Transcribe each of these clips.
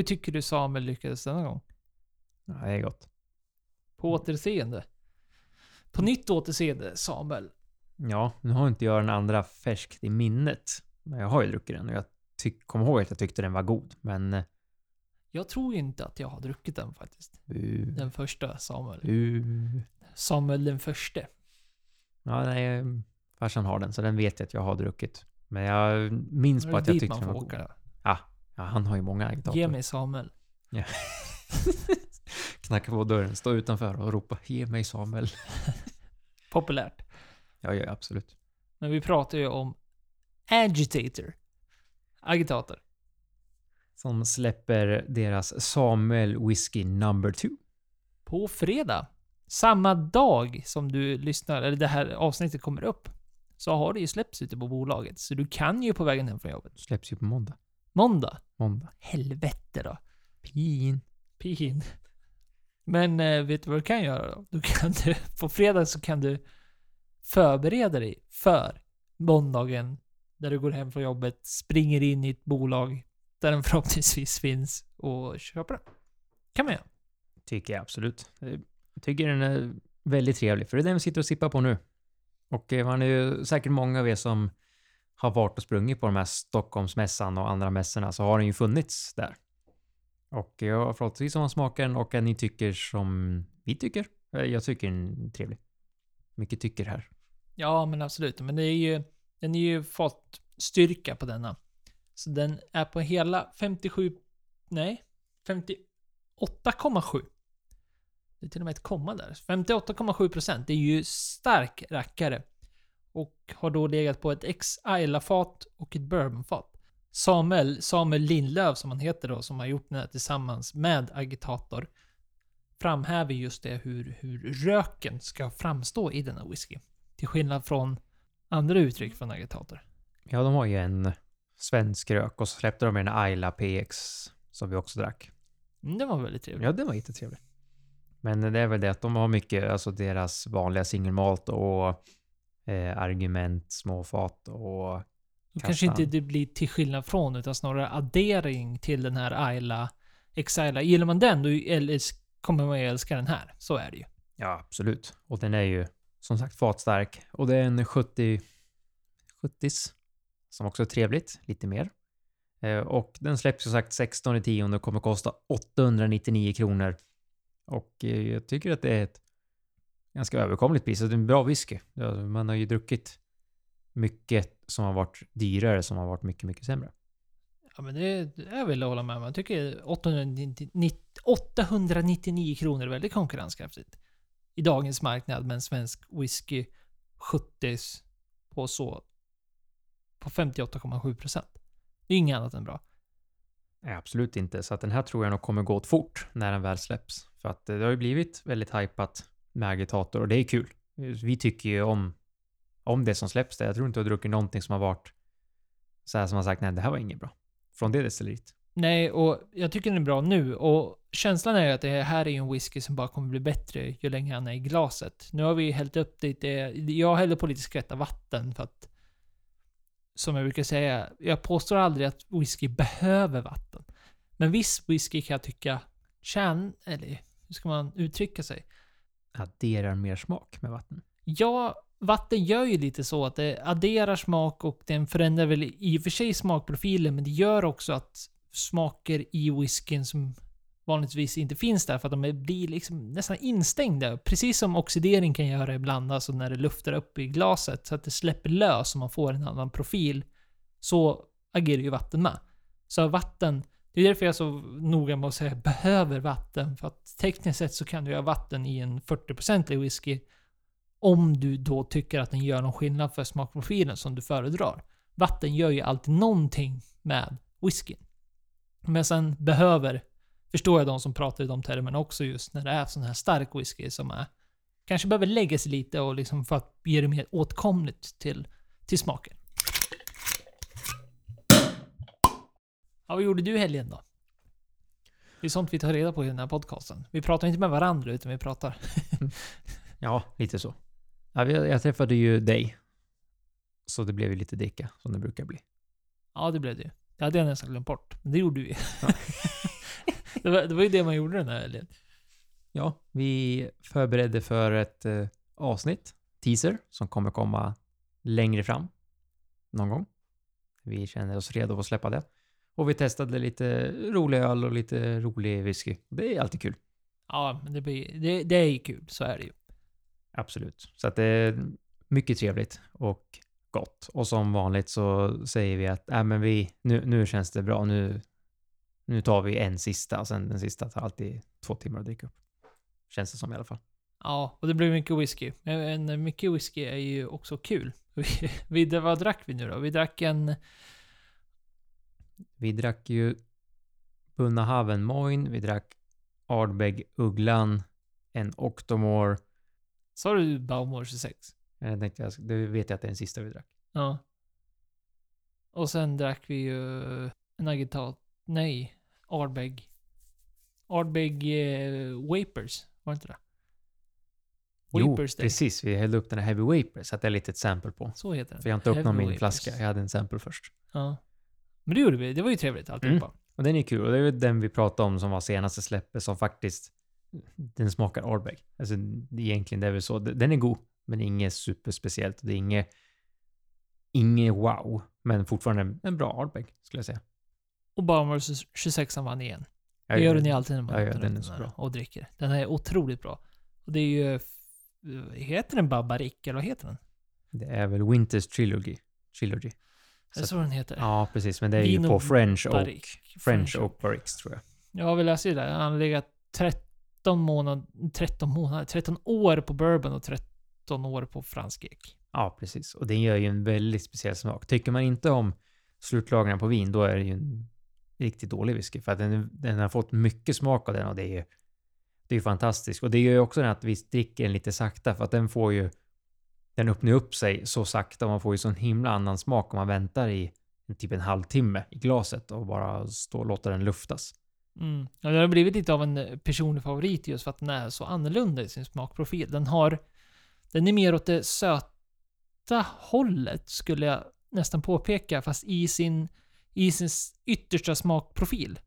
Hur tycker du Samuel lyckades denna gång? Ja, det är gott. På återseende. På nytt återseende, Samuel. Ja, nu har inte jag den andra färskt i minnet. Men jag har ju druckit den och jag tyck, kommer ihåg att jag tyckte den var god. Men... eh, Jag tror inte att jag har druckit den faktiskt. Uh, Den första Samuel. uh. Samuel den förste. Ja, nej, farsan har den så den vet jag att jag har druckit. Men jag minns det att jag tyckte man den var god. åka? Ja, han har ju många agitatorer. Ge mig Samuel. Knacka på dörren, stå utanför och ropa Ge mig Samuel. Populärt. Ja, ja, absolut. Men vi pratar ju om agitator. Agitator. Som släpper deras Samuel Whiskey number two. På fredag. Samma dag som du lyssnar, eller det här avsnittet kommer upp. Så har det ju släppts ute på bolaget. Så du kan ju på vägen hem från jobbet. Släpps ju på måndag. Måndag. Måndag. Helvete då. Pin. Pin. Men eh, vet du vad du kan göra då? Du kan du, på fredag så kan du förbereda dig för måndagen där du går hem från jobbet, springer in i ett bolag där den förhoppningsvis finns och köper den. kan man göra. Tycker jag absolut. Jag tycker den är väldigt trevlig, för det är den vi sitter och sippar på nu. Och eh, man är ju säkert många av er som har varit och sprungit på de här Stockholmsmässan och andra mässorna, så har den ju funnits där. Och jag har förhoppningsvis om man smakar den och att ni tycker som vi tycker. Eh, jag tycker den är trevlig. Mycket tycker här. Ja, men absolut. Men det är ju, den är ju fått styrka på denna. Så den är på hela 57, nej, 58,7. Det är till och med ett komma där. 58,7 procent. Det är ju stark rackare. Och har då legat på ett ex fat och ett bourbonfat. Samuel, Samuel Lindlöf som han heter då, som har gjort den här tillsammans med Agitator, framhäver just det hur, hur röken ska framstå i denna whisky. Till skillnad från andra uttryck från Agitator. Ja, de har ju en svensk rök och så släppte de en Ayla PX som vi också drack. Mm, det var väldigt trevligt. Ja, den var jättetrevlig. Men det är väl det att de har mycket, alltså deras vanliga singelmalt och eh, argument, småfat och Och kanske kastan. inte det blir till skillnad från, utan snarare addering till den här Ayla, X-Ayla. Gillar man den, då kommer man ju älska den här. Så är det ju. Ja, absolut. Och den är ju som sagt fatstark. Och det är en 70 70s som också är trevligt, lite mer. Eh, och den släpps som sagt 16 10 och kommer kosta 899 kronor. Och eh, jag tycker att det är ett ganska överkomligt pris. Det är en bra whisky. Man har ju druckit mycket som har varit dyrare, som har varit mycket, mycket sämre. Ja, men det, det jag vill hålla med om. Jag tycker 899, 899 kronor är väldigt konkurrenskraftigt. I dagens marknad med en svensk whisky 70 på så... På 58,7 procent. Det är inget annat än bra. Nej, absolut inte. Så att den här tror jag nog kommer gå åt fort när den väl släpps. För att eh, det har ju blivit väldigt hypat med agitator och det är kul. Vi tycker ju om, om det som släpps där. Jag tror inte jag har druckit någonting som har varit så här som har sagt nej, det här var inget bra. Från det destilleriet. Nej, och jag tycker den är bra nu. Och känslan är ju att det här är en whisky som bara kommer bli bättre ju längre han är i glaset. Nu har vi hällt upp lite... Jag häller på lite skvätta vatten för att... Som jag brukar säga, jag påstår aldrig att whisky behöver vatten. Men viss whisky kan jag tycka tjän... Eller hur ska man uttrycka sig? Adderar mer smak med vatten. Ja, vatten gör ju lite så att det adderar smak och den förändrar väl i och för sig smakprofilen, men det gör också att smaker i whiskyn som vanligtvis inte finns där för att de blir liksom nästan instängda. Precis som oxidering kan göra ibland, alltså när det luftar upp i glaset så att det släpper lös och man får en annan profil. Så agerar ju vatten med. Så vatten, det är därför jag är så noga med att säga behöver vatten. För att tekniskt sett så kan du ha vatten i en 40% whisky om du då tycker att den gör någon skillnad för smakprofilen som du föredrar. Vatten gör ju alltid någonting med whiskyn. Men sen behöver, förstår jag de som pratar i de termerna också just när det är sån här stark whisky som är kanske behöver lägga sig lite och liksom för att ge det mer åtkomligt till, till smaken. Ja, vad gjorde du i helgen då? Det är sånt vi tar reda på i den här podcasten. Vi pratar inte med varandra utan vi pratar. Ja, lite så. Jag träffade ju dig. Så det blev ju lite dricka, som det brukar bli. Ja, det blev det ju. Det hade jag nästan glömt bort. Men det gjorde vi. Ja. Det var, det var ju det man gjorde den här helgen. Ja, vi förberedde för ett eh, avsnitt, teaser, som kommer komma längre fram. Någon gång. Vi känner oss redo att släppa det. Och vi testade lite rolig öl och lite rolig whisky. Det är alltid kul. Ja, men det, blir, det, det är ju kul. Så är det ju. Absolut. Så att det är mycket trevligt och gott. Och som vanligt så säger vi att äh, men vi, nu, nu känns det bra. Nu, nu tar vi en sista och sen den sista tar alltid två timmar att dricka upp. Känns det som i alla fall. Ja, och det blir mycket whisky. Men mycket whisky är ju också kul. Vi, vad drack vi nu då? Vi drack en... Vi drack ju Bunnahaven Moin, vi drack Ardbeg Ugglan, en Octomore. Sa du Baumor 26? Jag tänkte, jag- det vet jag att det är den sista vi drack. Ja. Och sen drack vi ju en agitat... Nej. Ardbeg. Ardbeg eh, Vapors. Var det inte det? Jo, Vapors Day. precis. Vi hällde upp den här Heavy att det är lite ett sample på. Så heter den. För jag har inte öppnat min flaska. Jag hade en sample först. Ja. Men det gjorde vi. Det var ju trevligt alltihopa. Och den är kul. Och det är ju den vi pratade om som var senaste släppet som faktiskt... Den smakar Ardbeg. Alltså egentligen det är väl så. Den är god, men inget superspeciellt. Det är inget... Inget wow, men fortfarande en, bra Ardbeg skulle jag säga. Och Baumor 26 vann igen. Det gör den ju alltid när man Ja, ja, den är så bra. och dricker. Den är otroligt bra. Och det är ju... Heter den Babarik, eller vad heter den? Det är väl Winters Trilogy. Trilogy. Är det så den heter? Ja, precis. Men det är Vin ju på French Oak. Barrique. French Oak Barricks tror jag. Ja, vi läser ju det. Han har legat 13 månader... 13 månader? 13 år på bourbon och 13 år på fransk ek. Ja, precis. Och den gör ju en väldigt speciell smak. Tycker man inte om slutlagringen på vin, då är det ju en riktigt dålig whisky. För att den, den har fått mycket smak av den och det är ju det är ju fantastiskt. Och det gör ju också att vi dricker den lite sakta för att den får ju den öppnar upp sig så sakta och man får ju sån himla annan smak om man väntar i typ en halvtimme i glaset och bara stå och låta den luftas. Mm. Ja, det har blivit lite av en eh, personlig favorit just för att den är så annorlunda i sin smakprofil. Den har... Den är mer åt det söta hållet, skulle jag nästan påpeka, fast i sin, i sin yttersta smakprofil.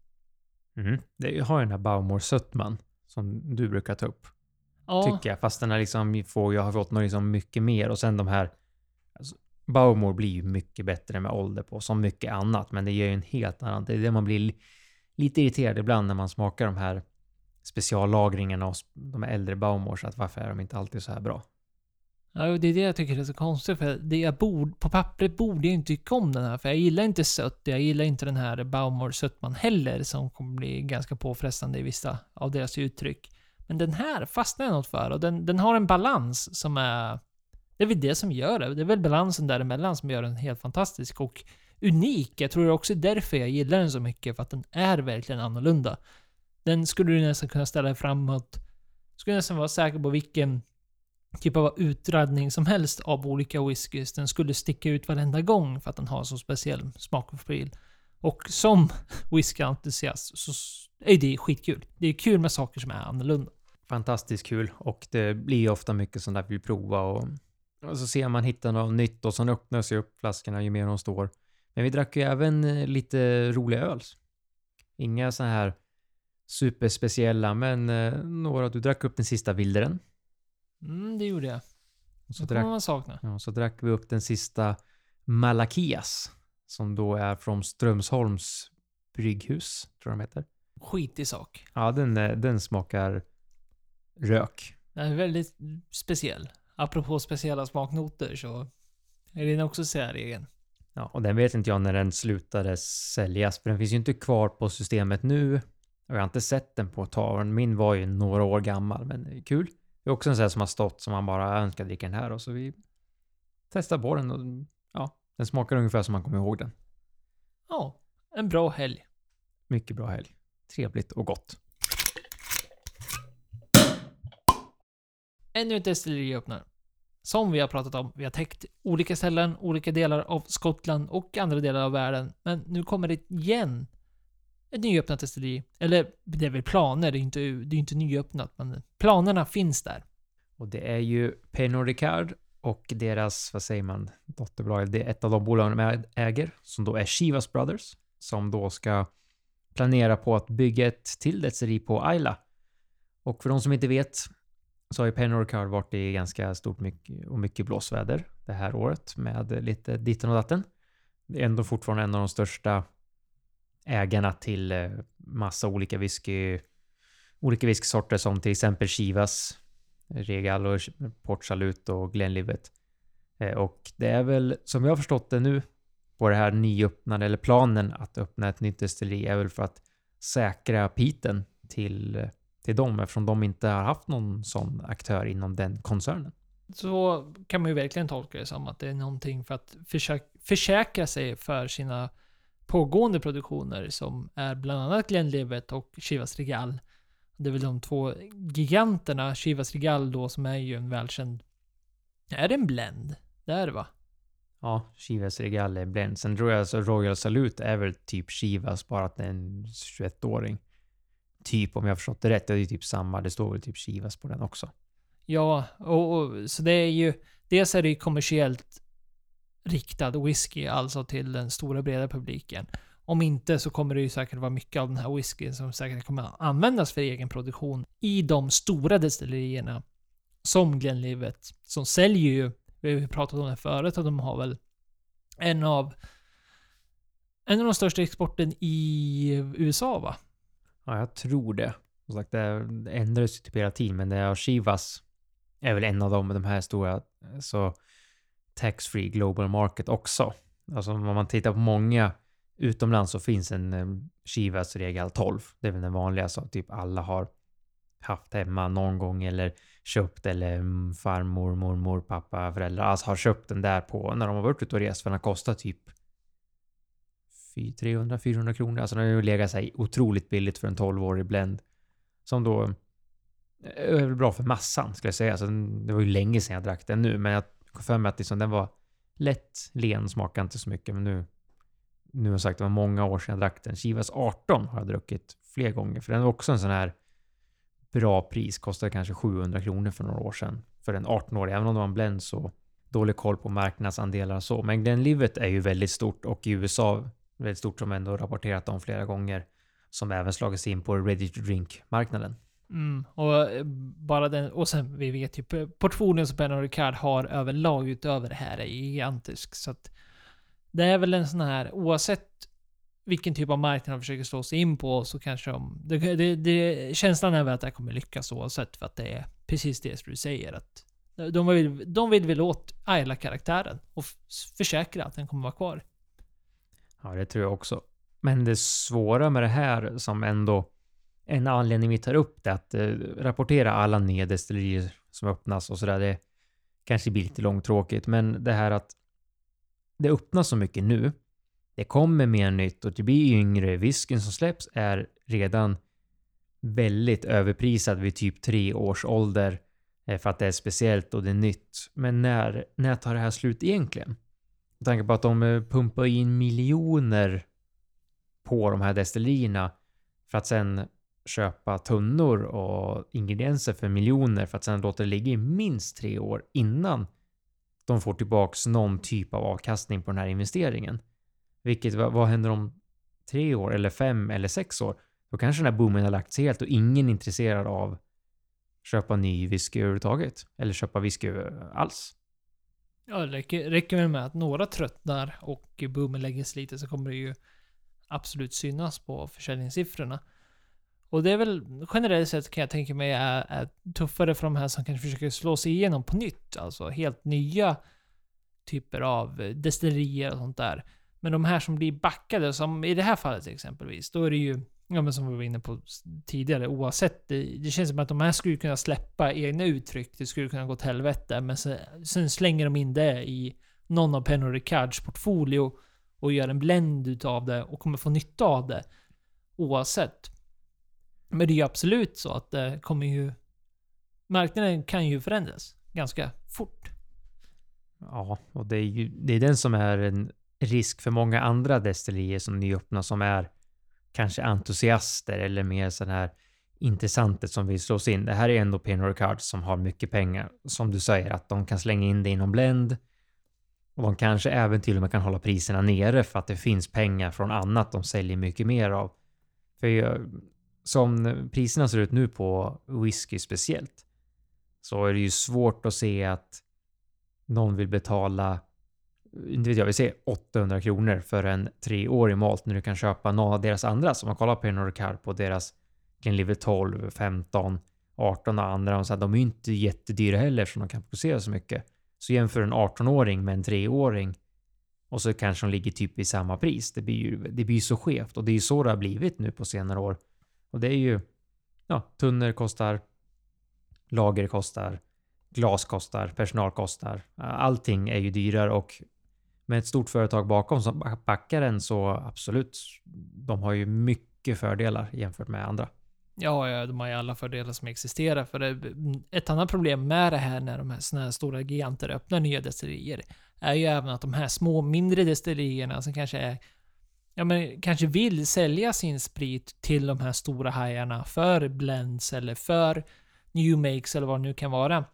Mm. Det har ju den här Baumor-sötman som du brukar ta upp. Ja, tycker jag. Fast den har liksom får, jag har fått något liksom mycket mer och sen de här alltså, Baumor blir ju mycket bättre med ålder på, som mycket annat, men det ger ju en helt annan... Det är det man blir li- lite irriterad ibland när man smakar de här speciallagringarna och de här äldre Baumors, att varför är de inte alltid så här bra? Ja, det är det jag tycker är så konstigt. För det jag bord, på pappret borde jag inte tycka om den här. För jag gillar inte sött. Jag gillar inte den här Baumor sötman heller. Som kommer bli ganska påfrestande i vissa av deras uttryck. Men den här fastnar jag något för. Och den, den har en balans som är... Det är väl det som gör det. Det är väl balansen däremellan som gör den helt fantastisk och unik. Jag tror det är också därför jag gillar den så mycket. För att den är verkligen annorlunda. Den skulle du nästan kunna ställa dig framåt. Skulle nästan vara säker på vilken typ av utredning som helst av olika whiskys. Den skulle sticka ut varenda gång för att den har så speciell smakprofil. Och som whiskyentusiast så s- är det skitkul. Det är kul med saker som är annorlunda. Fantastiskt kul och det blir ofta mycket sånt där vi vill prova och, och så ser man hitta något nytt och sen öppnar sig upp flaskorna ju mer de står. Men vi drack ju även eh, lite roliga öl. Inga så här superspeciella, men eh, några. Du drack upp den sista Wilderen. Mm, det gjorde jag. Och så Så kommer drack, man sakna. ja, så drack vi upp den sista Malakias. Som då är från Strömsholms brygghus, tror jag de heter. Skit i sak. Ja, den, eh, den smakar rök. Den är väldigt speciell. Apropå speciella smaknoter så är den också säregen. Ja, och den vet inte jag när den slutade säljas, för den finns ju inte kvar på systemet nu. Och jag har inte sett den på ett tag. Min var ju några år gammal, men kul. Det är också en sån här som har stått som man bara önskar dricka den här och så vi testar på den och ja, den smakar ungefär som man kommer ihåg den. Ja, en bra helg. Mycket bra helg. Trevligt och gott. Ännu ett destilleri öppnar. Som vi har pratat om, vi har täckt olika ställen, olika delar av Skottland och andra delar av världen. Men nu kommer det igen ett nyöppnat destilleri. Eller det är väl planer, det är inte, det är inte nyöppnat, men planerna finns där. Och det är ju Pernod Ricard och deras, vad säger man, dotterbolag. Det är ett av de bolagen de äger, som då är Chivas Brothers, som då ska planerar på att bygga ett till destilleri på Ayla. Och för de som inte vet så har ju Pernod Ricard varit i ganska stort mycket, och mycket blåsväder det här året med lite ditten och datten. Det är ändå fortfarande en av de största ägarna till eh, massa olika whisky, olika whiskysorter som till exempel Chivas, Regal och Port Salut och Glenlivet. Eh, och det är väl, som jag har förstått det nu, på det här nyöppnade, eller planen att öppna ett nytt destilleri är väl för att säkra piten till, till dem eftersom de inte har haft någon sån aktör inom den koncernen. Så kan man ju verkligen tolka det som att det är någonting för att försöka, försäkra sig för sina pågående produktioner som är bland annat Glenlivet och Chivas Regal. Det är väl de två giganterna, Chivas Regal då som är ju en välkänd... Är det en blend? Det är det va? Ja, Chivas Regal är blend. Sen tror jag alltså Royal Salute är väl typ Chivas, bara att det är en 21-åring. Typ, om jag har förstått det rätt. Det är ju typ samma. Det står väl typ Chivas på den också. Ja, och, och så det är ju... Dels är det ju kommersiellt riktad whisky, alltså till den stora breda publiken. Om inte så kommer det ju säkert vara mycket av den här whiskyn som säkert kommer användas för egen produktion i de stora destillerierna. Som Glenlivet, som säljer ju, vi har ju pratat om det förut, och de har väl en av en av de största exporten i USA va? Ja, jag tror det. Som sagt, det ändras ju typ hela tiden, men det är Chivas är väl en av dem, de här stora. Så tax-free global market också. Alltså om man tittar på många utomlands så finns en eh, Chivas regel 12. Det är väl den vanliga som typ alla har haft hemma någon gång eller köpt eller farmor, mormor, pappa, föräldrar alltså har köpt den där på när de har varit ute och rest för den har kostat typ 300-400 kronor. Alltså den har ju legat sig otroligt billigt för en 12-årig blend. Som då eh, är bra för massan skulle jag säga. Alltså, det var ju länge sedan jag drack den nu, men jag har för mig att liksom den var lätt, len, smakade inte så mycket. Men nu, nu har jag sagt det var många år sedan jag drack den. Chivas 18 har jag druckit fler gånger. För den var också en sån här bra pris. Kostade kanske 700 kronor för några år sedan. För en 18-årig. Även om det var en blend så dålig koll på marknadsandelar och så. Men Glenlivet är ju väldigt stort och i USA väldigt stort som ändå rapporterat om flera gånger. Som även slagit sig in på ready to drink marknaden. Mm, och eh, bara den, och sen vi vet ju portfolien som Pernod Ricard har överlag utöver det här är gigantisk. Så att det är väl en sån här, oavsett vilken typ av marknad de försöker slå sig in på så kanske de... Det, det, det, känslan är väl att det här kommer lyckas oavsett för att det är precis det som du säger. Att de vill, de vill väl åt Ayla-karaktären och försäkra att den kommer vara kvar. Ja, det tror jag också. Men det svåra med det här som ändå en anledning vi tar upp det är att eh, rapportera alla nya destillerier som öppnas och sådär. Det kanske blir lite långtråkigt, men det här att det öppnas så mycket nu. Det kommer mer nytt och det blir yngre. Whiskyn som släpps är redan väldigt överprisad vid typ tre års ålder eh, för att det är speciellt och det är nytt. Men när, när tar det här slut egentligen? Med tanke på att de eh, pumpar in miljoner på de här destillerierna för att sen köpa tunnor och ingredienser för miljoner för att sedan låta det ligga i minst tre år innan de får tillbaks någon typ av avkastning på den här investeringen. Vilket, vad, händer om tre år eller fem eller sex år? Då kanske den här boomen har lagt sig helt och ingen är intresserad av köpa ny whisky överhuvudtaget. Eller köpa whisky eh, alls. Ja, det räcker, räcker väl med att några tröttnar och boomen lägger sig lite så kommer det ju absolut synas på försäljningssiffrorna. Och det är väl generellt sett kan jag tänka mig är, är tuffare för de här som kanske försöker slå sig igenom på nytt. Alltså helt nya typer av eh, destillerier och sånt där. Men de här som blir backade, som i det här fallet exempelvis, då är det ju, ja men som vi var inne på tidigare, oavsett. Det, det känns som att de här skulle kunna släppa egna uttryck, det skulle kunna gå till helvete, men sen, sen slänger de in det i någon av Pernod Ricards portfolio och gör en blend utav det och kommer få nytta av det. Oavsett. Men det är ju absolut så att det kommer ju... Marknaden kan ju förändras ganska fort. Ja, och det är ju det är den som är en risk för många andra destillerier som nyöppnas som är kanske entusiaster eller mer sådana här intressanter som vill slås in. Det här är ändå Pinot Ricard som har mycket pengar. Som du säger, att de kan slänga in det inom Blend. Och de kanske även till och med kan hålla priserna nere för att det finns pengar från annat de säljer mycket mer av. För jag, som priserna ser ut nu på whisky speciellt så är det ju svårt att se att någon vill betala inte vet jag, vi säger 800 kronor för en treårig malt när du kan köpa någon av deras andra. Som man kollar på Pernod Ricard på deras Glenlivet 12, 15, 18 och andra. Och så här, de är ju inte jättedyra heller så de kan producera så mycket. Så jämför en 18-åring med en treåring och så kanske de ligger typ i samma pris. Det blir ju det blir så skevt och det är ju så det har blivit nu på senare år. Och det är ju, ja, tunnor kostar, lager kostar, glas kostar, personal kostar. Allting är ju dyrare och med ett stort företag bakom som backar en så absolut, de har ju mycket fördelar jämfört med andra. Ja, ja, de har ju alla fördelar som existerar. För det, mm, ett annat problem med det här när de här såna här stora giganter öppnar nya destillerier är ju även att de här små, mindre destillerierna som kanske är Ja men kanske vill sälja sin sprit till de här stora hajarna för blends eller för new makes eller vad det nu kan vara.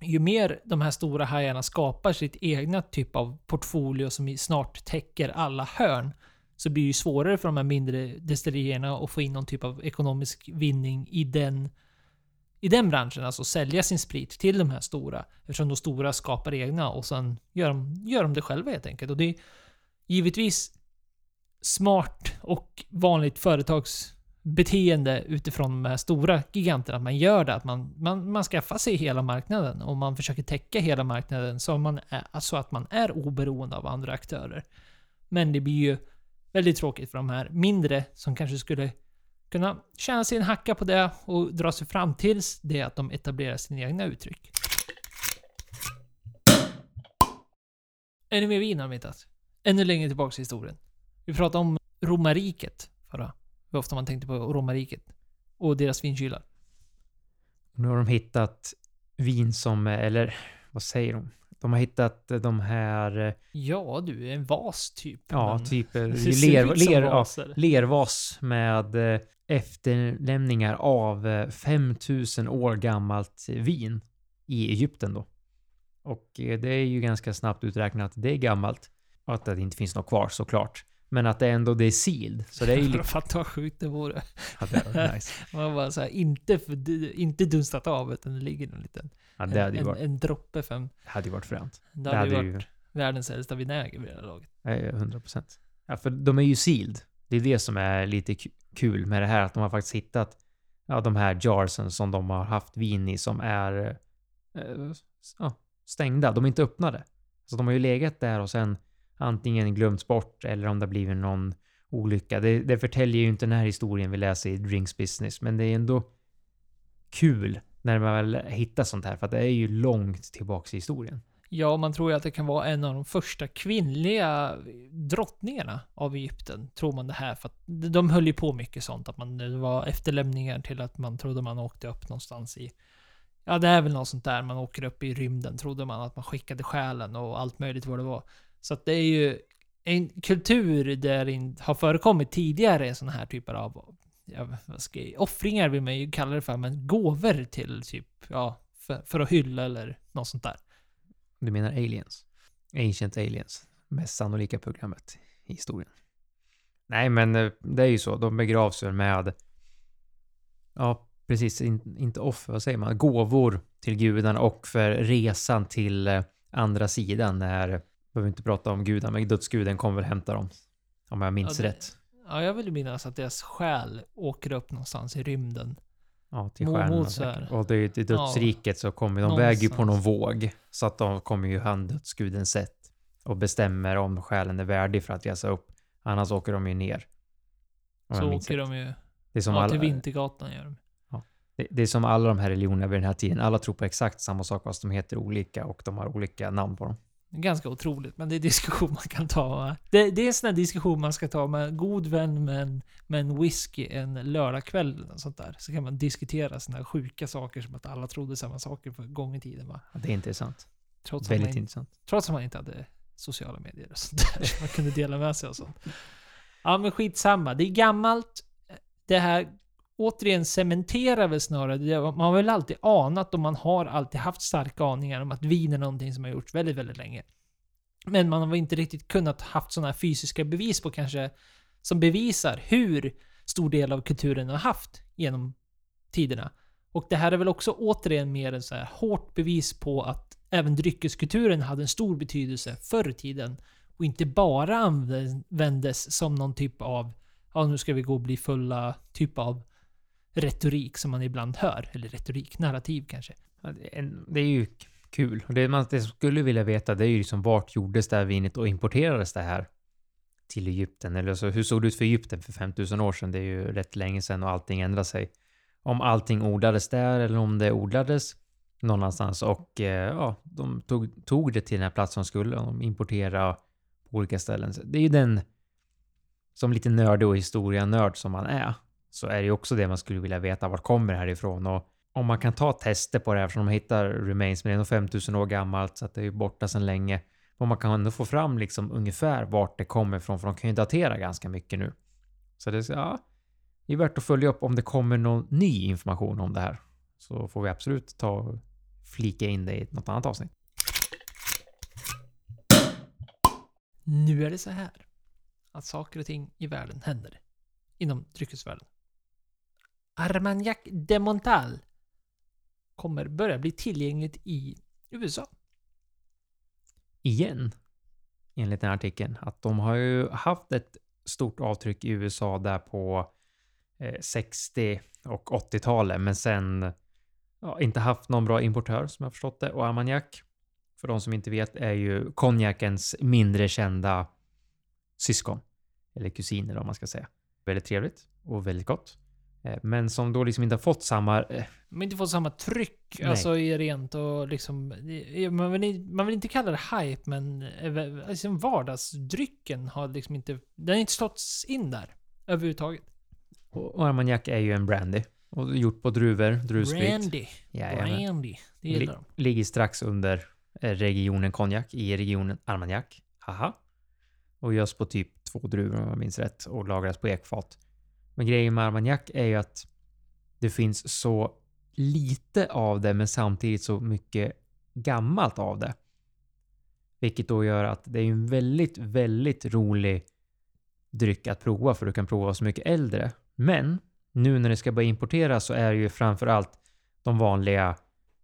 Ju mer de här stora hajarna skapar sitt egna typ av portfolio som snart täcker alla hörn så blir det ju svårare för de här mindre destillerierna att få in någon typ av ekonomisk vinning i den i den branschen, alltså sälja sin sprit till de här stora. Eftersom de stora skapar egna och sen gör de, gör de det själva helt enkelt. Och det är givetvis smart och vanligt företags beteende utifrån de här stora giganterna. Att man gör det, att man, man, man skaffar sig hela marknaden och man försöker täcka hela marknaden så, man är, så att man är oberoende av andra aktörer. Men det blir ju väldigt tråkigt för de här mindre som kanske skulle kunna tjäna sig en hacka på det och dra sig fram tills det att de etablerar sina egna uttryck. Ännu mer vin har vi hittat. Ännu längre tillbaka i historien. Vi pratade om romarriket förra. Hur ofta man tänkte på romarriket. Och deras vinkylar. Nu har de hittat vin som, eller vad säger de? De har hittat de här... Eh, ja du, en vas typ. Ja, typ eh, ler, ler, ja, lervas med eh, efterlämningar av 5000 år gammalt vin i Egypten då. Och det är ju ganska snabbt uträknat det är gammalt. Och att det inte finns något kvar såklart. Men att det ändå det är sealed. Så det är ju lite... Fatta vad sjukt det vore. Ja, det var nice. Man bara såhär, inte, inte dunstat av utan det ligger en liten Ja, det hade en, varit... en droppe för Det hade ju varit fränt. Det, det hade, ju varit ju... världens äldsta vinäger vid det här laget. Ja, 100 procent. Ja, för de är ju sealed. Det är det som är lite kul med det här, att de har faktiskt hittat ja, de här jarsen som de har haft vin i som är eh, ja, stängda. De är inte öppnade. Så de har ju legat där och sen antingen glömts bort eller om det har blivit någon olycka. Det, det förtäljer ju inte den här historien vi läser i Drinks Business, men det är ändå kul när man väl hittar sånt här, för det är ju långt tillbaks i historien. Ja, man tror ju att det kan vara en av de första kvinnliga drottningarna av Egypten, tror man det här. För att de höll ju på mycket sånt, att man, det var efterlämningar till att man trodde man åkte upp någonstans i... Ja, det är väl något sånt där, man åker upp i rymden, trodde man att man skickade själen och allt möjligt vad det var. Så att det är ju en kultur där det har förekommit tidigare sådana här typer av ja, vad ska jag, offringar vill man ju kalla det för, men gåvor till typ, ja, för, för att hylla eller något sånt där. Du menar aliens? Ancient aliens. Mest sannolika programmet i historien. Nej, men eh, det är ju så. De begravs ju med, ja, precis, in, inte offer, vad säger man? Gåvor till gudarna och för resan till eh, andra sidan när, behöver inte prata om gudarna, men dödsguden kommer väl hämta dem. Om jag minns ja, det, rätt. Ja, jag vill minnas att deras själ åker upp någonstans i rymden. Ja, till stjärnorna. Och det, i dödsriket ja, så kommer de någonstans. väger ju på någon våg. Så att de kommer ju han dödsguden sett. Och bestämmer om själen är värdig för att resa upp. Annars åker de ju ner. Så åker de ju... Det är som ja, alla, till Vintergatan gör de. Ja, det, det, är som alla de här religionerna vid den här tiden. Alla tror på exakt samma sak fast de heter olika och de har olika namn på dem. Ganska otroligt, men det är diskussion man kan ta. Det, det är en sån här diskussion man ska ta med en god vän med en, med en whisky en lördagkväll eller sånt där. Så kan man diskutera såna här sjuka saker som att alla trodde samma saker för gång i tiden va. Ja, det är intressant. Trots Väldigt man, intressant. Trots att man inte hade sociala medier och sånt där. så man kunde dela med sig och sånt. Ja men skitsamma. Det är gammalt. Det här återigen cementerar väl snarare, man har väl alltid anat och man har alltid haft starka aningar om att vin är någonting som har gjorts väldigt, väldigt länge. Men man har inte riktigt kunnat haft sådana här fysiska bevis på kanske, som bevisar hur stor del av kulturen har haft genom tiderna. Och det här är väl också återigen mer en så här hårt bevis på att även dryckeskulturen hade en stor betydelse förr i tiden. Och inte bara användes som någon typ av ja, nu ska vi gå och bli fulla typ av retorik som man ibland hör. Eller retorik, narrativ kanske. Det är- ju kul. Det man det skulle vilja veta det är ju liksom vart gjordes det här vinet och importerades det här till Egypten? Eller alltså, hur såg det ut för Egypten för 5000 år sedan? Det är ju rätt länge sedan och allting ändrade sig. Om allting odlades där eller om det odlades någon annanstans och eh, ja, de tog, tog det till den här platsen de skulle de importerade på olika ställen. Så Det är ju den som lite nördig och historia-nörd som man är så är det ju också det man skulle vilja veta. Vart kommer det här ifrån? Och om man kan ta tester på det här, för de hittar remains, men det är nog 5000 år gammalt, så att det är ju borta sedan länge. Och man kan ändå få fram liksom ungefär vart det kommer ifrån, för de kan ju datera ganska mycket nu. Så det, är ja, det är värt att följa upp om det kommer någon ny information om det här. Så får vi absolut ta och flika in det i något annat avsnitt. Nu är det så här. Att saker och ting i världen händer. Inom dryckesvärlden. Armagnac de Montal kommer börja bli tillgängligt i USA. igen, enligt den här artikeln, att de har ju haft ett stort avtryck i USA där på eh, 60 och 80-talet, men sen ja, inte haft någon bra importör som jag förstått det. Och Armagnac, för de som inte vet, är ju konjakens mindre kända syskon. Eller kusiner om man ska säga. Väldigt trevligt och väldigt gott. Eh, Men som då liksom inte har fått samma... eh, har inte fått samma tryck, Nej. alltså i rent och liksom... Man vill, man vill inte kalla det hype, men liksom vardagsdrycken har liksom inte... Den har inte slåtts in där. Överhuvudtaget. Och Armagnac är ju en brandy. Och gjort på druvor, druvsprit. Brandy. Jajamän. Brandy. Det gillar de. Ligger strax under regionen konjak i regionen Armagnac. Haha. Och görs på typ två druvor om jag minns rätt och lagras på ekfat. Men grejen med Armagnac är ju att det finns så lite av det men samtidigt så mycket gammalt av det. Vilket då gör att det är en väldigt, väldigt rolig dryck att prova för du kan prova så mycket äldre. Men nu när det ska börja importeras så är det ju framför allt de vanliga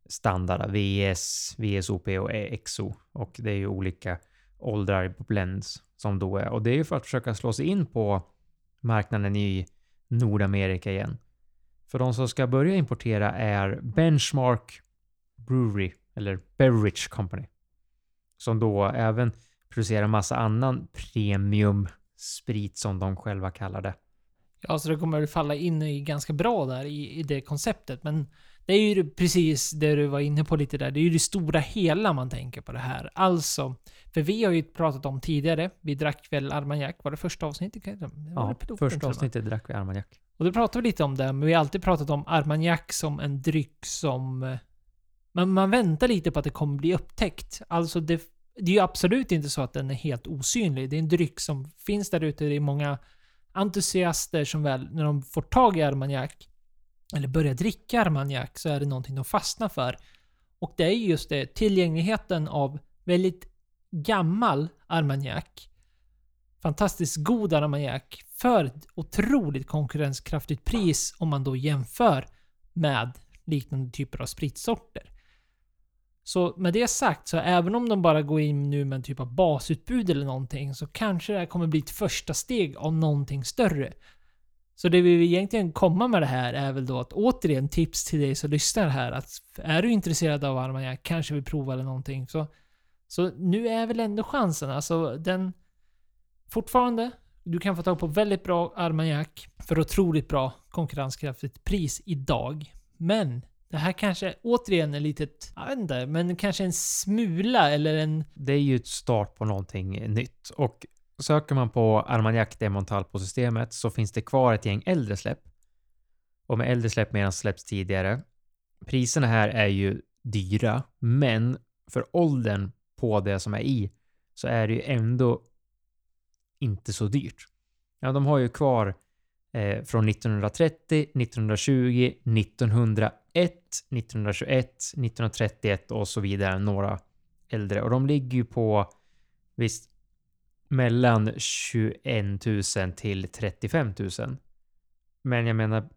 standarda VS, VSOP och XO. Och det är ju olika åldrar på blends som då är. Och det är ju för att försöka slå sig in på marknaden i Nordamerika igen. För de som ska börja importera är Benchmark Brewery, eller Beverage Company. Som då även producerar massa annan premium sprit som de själva kallar det. Ja, så det kommer falla in i ganska bra där i, i det konceptet. Men det är ju precis det du var inne på lite där. Det är ju det stora hela man tänker på det här. Alltså, för vi har ju pratat om tidigare. Vi drack väl Armagnac, var det första avsnittet? Det Ja, piloten första avsnittet drack vi Armagnac. Och då pratade vi lite om det, men vi har alltid pratat om Armagnac som en dryck som... eh, Men man väntar lite på att det kommer bli upptäckt. Alltså det, det är ju absolut inte så att den är helt osynlig. Det är en dryck som finns där ute. Det är många entusiaster som väl, när de får tag i Armagnac, eller börjar dricka Armagnac, så är det någonting de fastnar för. Och det är just det, tillgängligheten av väldigt gammal Armagnac fantastiskt god Armagnac för ett otroligt konkurrenskraftigt pris om man då jämför med liknande typer av spritsorter. Så med det sagt, så även om de bara går in nu med en typ av basutbud eller någonting, så kanske det här kommer bli ett första steg av någonting större. Så det vi vill egentligen komma med det här är väl då att återigen tips till dig som lyssnar här att är du intresserad av Armagnac, kanske vill prova eller någonting, så, så nu är väl ändå chansen. Alltså den fortfarande, du kan få tag på väldigt bra Armagnac för otroligt bra konkurrenskraftigt pris idag. Men det här kanske återigen är litet, jag vet inte, men kanske en smula eller en... det är ju ett start på någonting nytt. Och söker man på Armagnac Demontal på systemet så finns det kvar ett gäng äldre släpp. Och med äldre släpp medan släpps tidigare. Priserna här är ju dyra, men för åldern på det som är i så är det ju ändå inte så dyrt. Ja, de har ju kvar eh, från 1930, 1920, 1901, 1921, 1931 och så vidare, några äldre. Och de ligger ju på, visst, mellan 21 000 till 35 000. Men jag menar,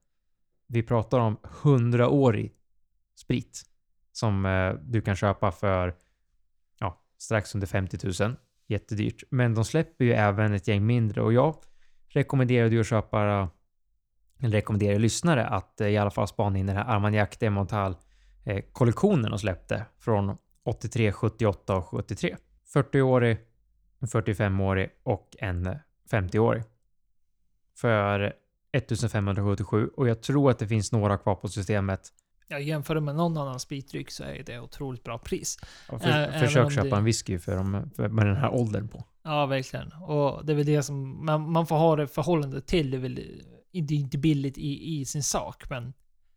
vi pratar om hundraårig sprit som eh, du kan köpa för ja, strax under 50 000. Jättedyrt. Men de släpper ju även ett gäng mindre och jag rekommenderar ju att köpa eller rekommenderar lyssnare att eh, i alla fall spana in den här Armagnac Demontal eh, kollektionen de släppte från 83, 78 och 73. 40-årig, en 45-årig och en 50-årig. För 1577 och jag tror att det finns några kvar på systemet. Ja, jämför med någon annan spritdryck så är det otroligt bra pris. Ja, för, Ä- försök köpa det- en whisky för dem, för, med den här åldern på. Ja, verkligen. Och det är väl det som man, man får ha det förhållande till. Det är väl det är inte billigt i, i sin sak, men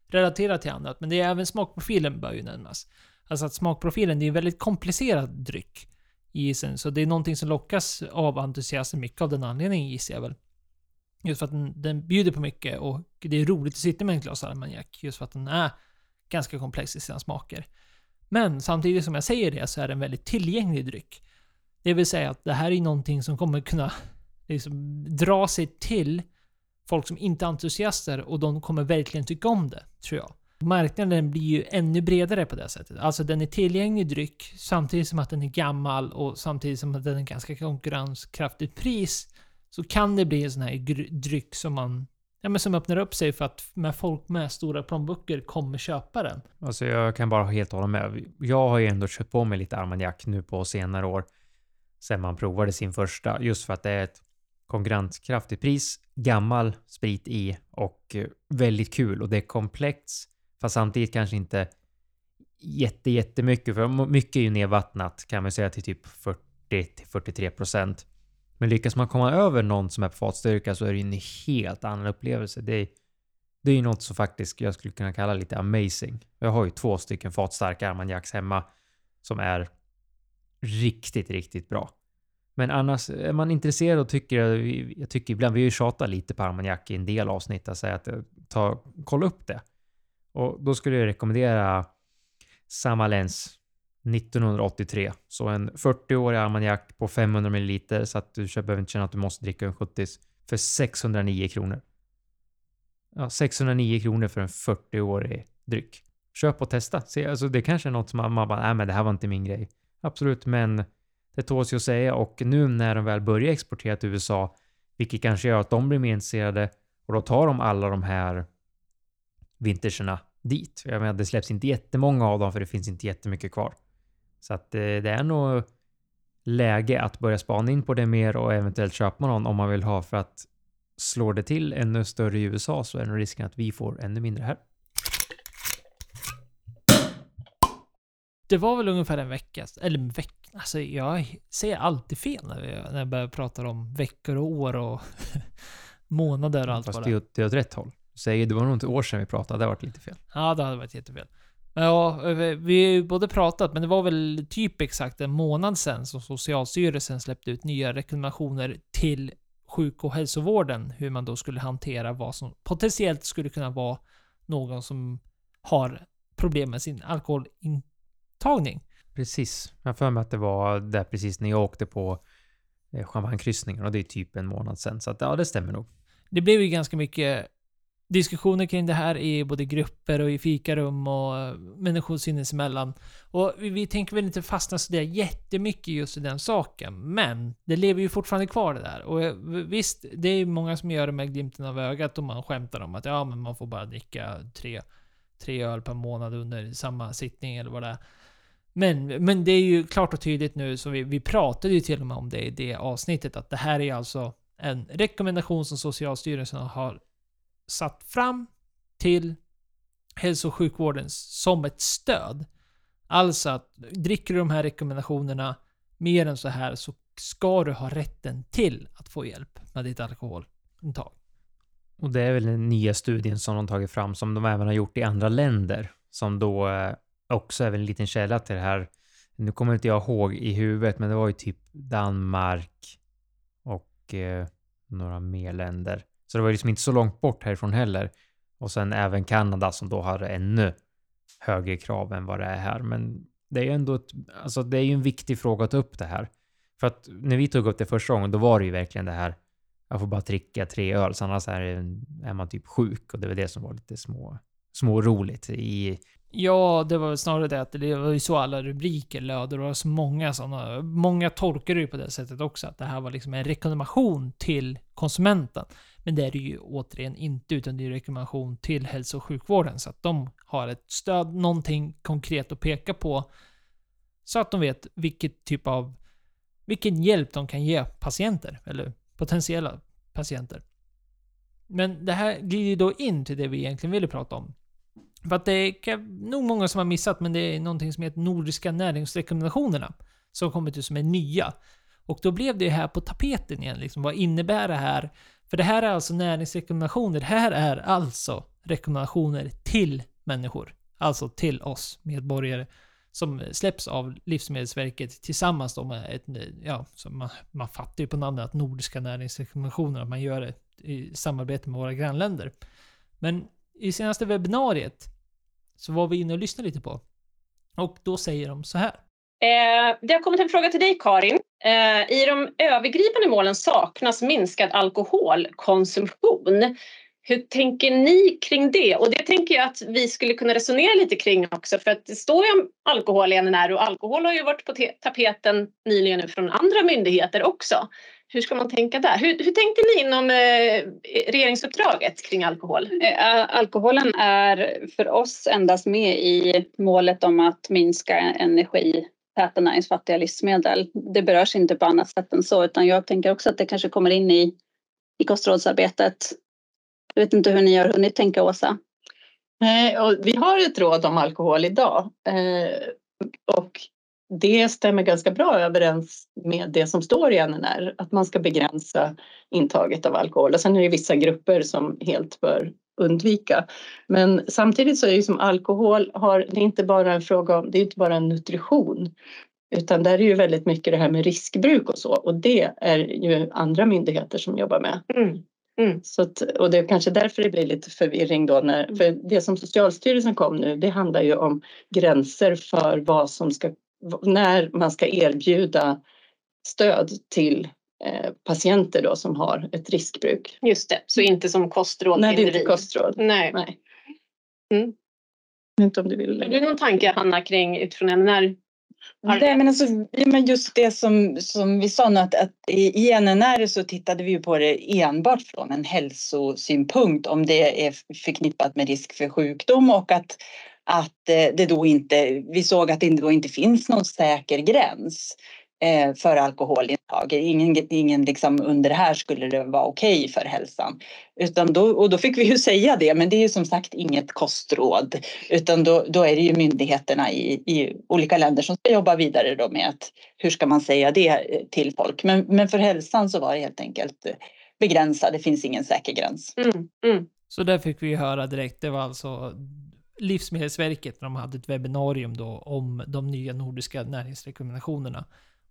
relaterat till annat. Men det är även smakprofilen bör ju nämnas. Alltså att smakprofilen, det är en väldigt komplicerad dryck i isen. Så det är någonting som lockas av entusiaster mycket av den anledningen gissar jag väl. Just för att den, den bjuder på mycket och det är roligt att sitta med en glas armagnac. Just för att den är ganska komplex i sina smaker. Men samtidigt som jag säger det så är det en väldigt tillgänglig dryck. Det vill säga att det här är någonting som kommer kunna liksom dra sig till folk som inte är entusiaster och de kommer verkligen tycka om det, tror jag. Marknaden blir ju ännu bredare på det sättet. Alltså den är tillgänglig dryck samtidigt som att den är gammal och samtidigt som att den är ganska konkurrenskraftigt pris. Så kan det bli en sån här dryck som man Ja men som öppnar upp sig för att med folk med stora plånböcker kommer köpa den. Alltså jag kan bara helt hålla med. Jag har ju ändå köpt på mig lite Armagnac nu på senare år. Sen man provade sin första. Just för att det är ett konkurrenskraftigt pris, gammal sprit i och eh, väldigt kul och det är komplext. Fast samtidigt kanske inte jätte, jättemycket. För mycket är ju nedvattnat kan man säga till typ 40 till 43 procent. Men lyckas man komma över någon som är på fatstyrka så är det ju en helt annan upplevelse. Det är, det är ju något som faktiskt jag skulle kunna kalla lite amazing. Jag har ju två stycken fatstarka Armagnacs hemma som är riktigt, riktigt bra. Men annars är man intresserad och tycker, jag tycker ibland, vi har ju tjatat lite på Armagnac i en del avsnitt, att säga att eh, ta, kolla upp det. Och då skulle jag rekommendera Samalens 1983. Så en 40-årig Armagnac på 500 ml så att du behöver inte känna att du måste dricka en 70 för 609 kronor. Ja, 609 kronor för en 40-årig dryck. Köp och testa. Se, alltså det kanske är något som man, man bara, nej men det här var inte min grej. Absolut, men det tåls ju att säga och nu när de väl börjar exportera till USA, vilket kanske gör att de blir mer intresserade och då tar de alla de här vinterserna dit. Jag menar, det släpps inte jättemånga av dem för det finns inte jättemycket kvar. Så att eh, det är nog läge att börja spana in på det mer och eventuellt köpa någon om man vill ha för att slår det till ännu större i USA så är nog risken att vi får ännu mindre här. Det var väl ungefär en vecka, eller en vecka, alltså jag säger alltid fel när, vi, när jag börjar prata om veckor och år och månader och allt Fast vad det är åt, det är åt rätt håll. Säger det var nog inte år sedan vi pratade, det har varit lite fel. Ja, det hade varit jättefel. Ja, vi har ju både pratat, men det var väl typ exakt en månad sedan som Socialstyrelsen släppte ut nya rekommendationer till sjuk och hälsovården, hur man då skulle hantera vad som potentiellt skulle kunna vara någon som har problem med sin alkoholintagning. Precis. Jag har för mig att det var där precis när jag åkte på eh, champagnekryssningen och det är typ en månad sedan. Så att, ja, det stämmer nog. Det blev ju ganska mycket diskussioner kring det här i både grupper och i fikarum och eh, människor sinsemellan. Och vi, vi tänker väl inte fastna så där jättemycket just i den saken, men det lever ju fortfarande kvar det där. Och eh, visst, det är många som gör det med glimten av ögat och man skämtar om att ja, men man får bara dricka tre, tre öl per månad under samma sittning eller vad det är. Men, men det är ju klart och tydligt nu, så vi, vi pratade ju till och med om det i det avsnittet, att det här är alltså en rekommendation som Socialstyrelsen har satt fram till hälso och sjukvården som ett stöd. Alltså att dricker du de här rekommendationerna mer än så här så ska du ha rätten till att få hjälp med ditt alkoholintag. Och det är väl den nya studien som de tagit fram som de även har gjort i andra länder. Som då eh, också är väl en liten källa till det här. Nu kommer inte jag ihåg i huvudet, men det var ju typ Danmark och eh, några mer länder. Så det var liksom inte så långt bort härifrån heller. Och sen även Kanada som då har ännu högre krav än vad det är här. Men det är ju ändå ett, alltså det är ju en viktig fråga att ta upp det här. För att när vi tog upp det första gången, då var det ju verkligen det här jag får bara dricka tre öl, så annars är, är man typ sjuk. Och det var det som var lite små, små roligt i... Ja, det var väl snarare det att det var ju så alla rubriker löd. och Det var så många sådana. Många tolkar det ju på det sättet också. Att det här var liksom en rekommendation till konsumenten. Men det är det ju återigen inte, utan det är ju rekommendation till hälso och sjukvården. Så att de har ett stöd, någonting konkret att peka på. Så att de vet vilket typ av... Vilken hjälp de kan ge patienter, eller potentiella patienter. Men det här glider då in till det vi egentligen ville prata om. För att det är nog många som har missat, men det är någonting som heter Nordiska näringsrekommendationerna. Som kommit ut som är nya. Och då blev det här på tapeten igen. Liksom, vad innebär det här? För det här är alltså näringsrekommendationer. Det här är alltså rekommendationer till människor. Alltså till oss medborgare. Som släpps av Livsmedelsverket tillsammans då med ett, ja, så man, man fattar ju på namnet att Nordiska näringsrekommendationer, att man gör det i samarbete med våra grannländer. Men i senaste webbinariet så var vi inne och lyssnade lite på. Och då säger de så här. Eh, det har kommit en fråga till dig Karin. Eh, I de övergripande målen saknas minskad alkoholkonsumtion. Hur tänker ni kring det? Och det tänker jag att vi skulle kunna resonera lite kring också för att det står ju om alkohol i NNR och alkohol har ju varit på tapeten nyligen nu från andra myndigheter också. Hur ska man tänka där? Hur, hur tänkte ni inom eh, regeringsuppdraget kring alkohol? Eh, alkoholen är för oss endast med i målet om att minska energi täta näringsfattiga livsmedel. Det berörs inte på annat sätt än så utan jag tänker också att det kanske kommer in i, i kostrådsarbetet. Jag vet inte hur ni har hunnit tänka Åsa? Nej, och vi har ett råd om alkohol idag eh, och det stämmer ganska bra överens med det som står i NNR, att man ska begränsa intaget av alkohol. Och sen är det vissa grupper som helt bör undvika. Men samtidigt så är det som alkohol har, det är inte bara en fråga om, det är inte bara en nutrition. Utan där är ju väldigt mycket det här med riskbruk och så och det är ju andra myndigheter som jobbar med. Mm. Mm. Så att, och det är kanske därför det blir lite förvirring då när, för det som Socialstyrelsen kom nu det handlar ju om gränser för vad som ska, när man ska erbjuda stöd till Eh, patienter då som har ett riskbruk. Just det, så inte som kostråd Nej, det är inte kostråd. Nej. Nej. Mm. Inte om du vill. Har du någon tanke Hanna kring utifrån NNR? Nej, men, alltså, men just det som, som vi sa nu att, att i, i NNR så tittade vi på det enbart från en hälsosynpunkt om det är förknippat med risk för sjukdom och att, att eh, det då inte, vi såg att det då inte finns någon säker gräns. Eh, för alkoholintag. Ingen, ingen liksom under det här skulle det vara okej okay för hälsan. Utan då, och då fick vi ju säga det, men det är ju som sagt inget kostråd. Utan då, då är det ju myndigheterna i, i olika länder som ska jobba vidare då med att hur ska man säga det eh, till folk. Men, men för hälsan så var det helt enkelt begränsat, det finns ingen säker gräns. Mm, mm. Så där fick vi höra direkt, det var alltså Livsmedelsverket när de hade ett webbinarium då om de nya nordiska näringsrekommendationerna.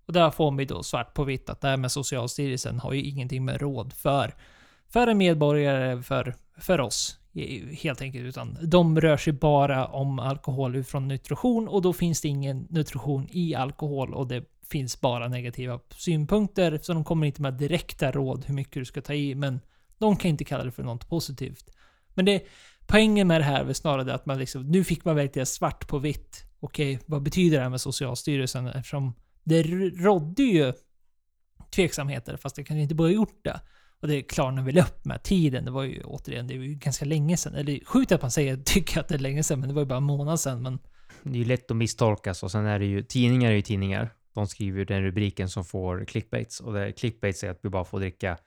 Och där får vi då svart på vitt att det här med Socialstyrelsen har ju ingenting med råd för, för en medborgare, för, för oss helt enkelt. Utan de rör sig bara om alkohol utifrån nutrition och då finns det ingen nutrition i alkohol och det finns bara negativa synpunkter. Så de kommer inte med direkta råd hur mycket du ska ta i, men de kan inte kalla det för något positivt. Men det, poängen med det här är snarare att man liksom, nu fick man verkligen svart på vitt. Okej, vad betyder det här med Socialstyrelsen? Eftersom det rådde ju tveksamheter, fast det kanske inte borde ha gjort det. Och det klarnade väl upp med tiden. Det var ju återigen, det var ju ganska länge sedan. Eller sjukt att man säger, tycker att det är länge sedan, men det var ju bara en månad sedan. Men... Det är ju lätt att misstolkas och sen är det ju, tidningar är ju tidningar. De skriver ju den rubriken som får clickbaits och det clickbaits är att vi bara får dricka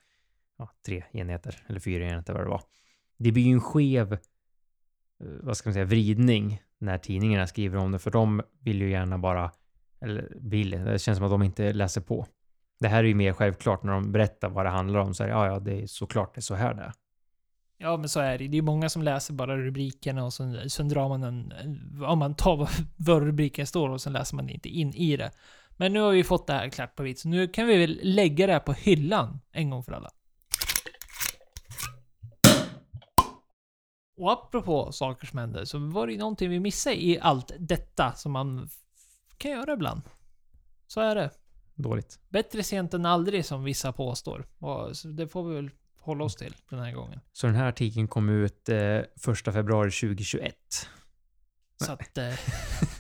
ja, tre enheter eller fyra enheter vad det var. Det blir ju en skev, eh, vad ska man säga, vridning när tidningarna skriver om det, för de vill ju gärna bara eller vill. Det känns som att de inte läser på. Det här är ju mer självklart när de berättar vad det handlar om. Så är det, ja, ja, det är såklart det är så här det är. Ja, men så är det. Det är många som läser bara rubrikerna och sen, sen drar man en... Om man tar vad rubriken står och sen läser man inte in i det. Men nu har vi fått det här klart på vitt, så nu kan vi väl lägga det här på hyllan en gång för alla. Och apropå saker som händer, så var det ju någonting vi missade i allt detta som man kan göra ibland. Så är det. dåligt. Bättre sent än aldrig som vissa påstår. Och det får vi väl hålla oss till den här gången. Så den här artikeln kom ut eh, 1 februari 2021. Så att... Eh,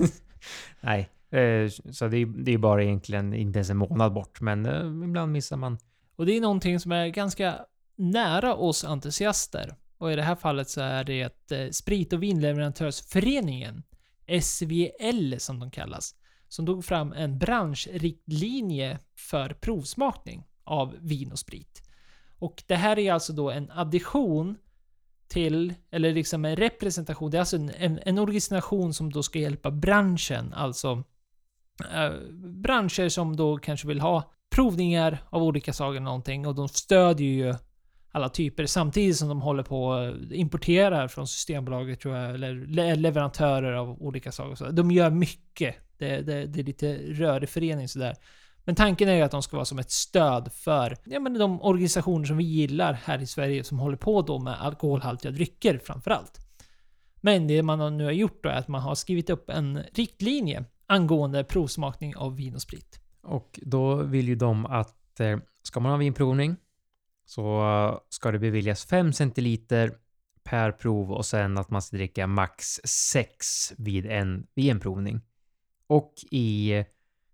Nej, eh, så det är, det är bara egentligen inte ens en månad bort, men eh, ibland missar man. och det är någonting som är ganska nära oss entusiaster. Och i det här fallet så är det att eh, Sprit och vinleverantörsföreningen, SVL som de kallas, som tog fram en branschriktlinje för provsmakning av vin och sprit. Och det här är alltså då en addition till, eller liksom en representation, det är alltså en, en, en organisation som då ska hjälpa branschen, alltså eh, branscher som då kanske vill ha provningar av olika saker eller någonting och de stödjer ju alla typer samtidigt som de håller på och importerar från Systembolaget tror jag, eller le- leverantörer av olika slag. och så. De gör mycket. Det, det, det är lite rörig förening sådär. Men tanken är ju att de ska vara som ett stöd för ja, men de organisationer som vi gillar här i Sverige som håller på då med alkoholhaltiga drycker framförallt. Men det man nu har gjort då är att man har skrivit upp en riktlinje angående provsmakning av vin och sprit. Och då vill ju de att eh, ska man ha vinprovning så eh, ska det beviljas 5 centiliter per prov och sen att man ska dricka max 6 vid en, vid en provning. Och i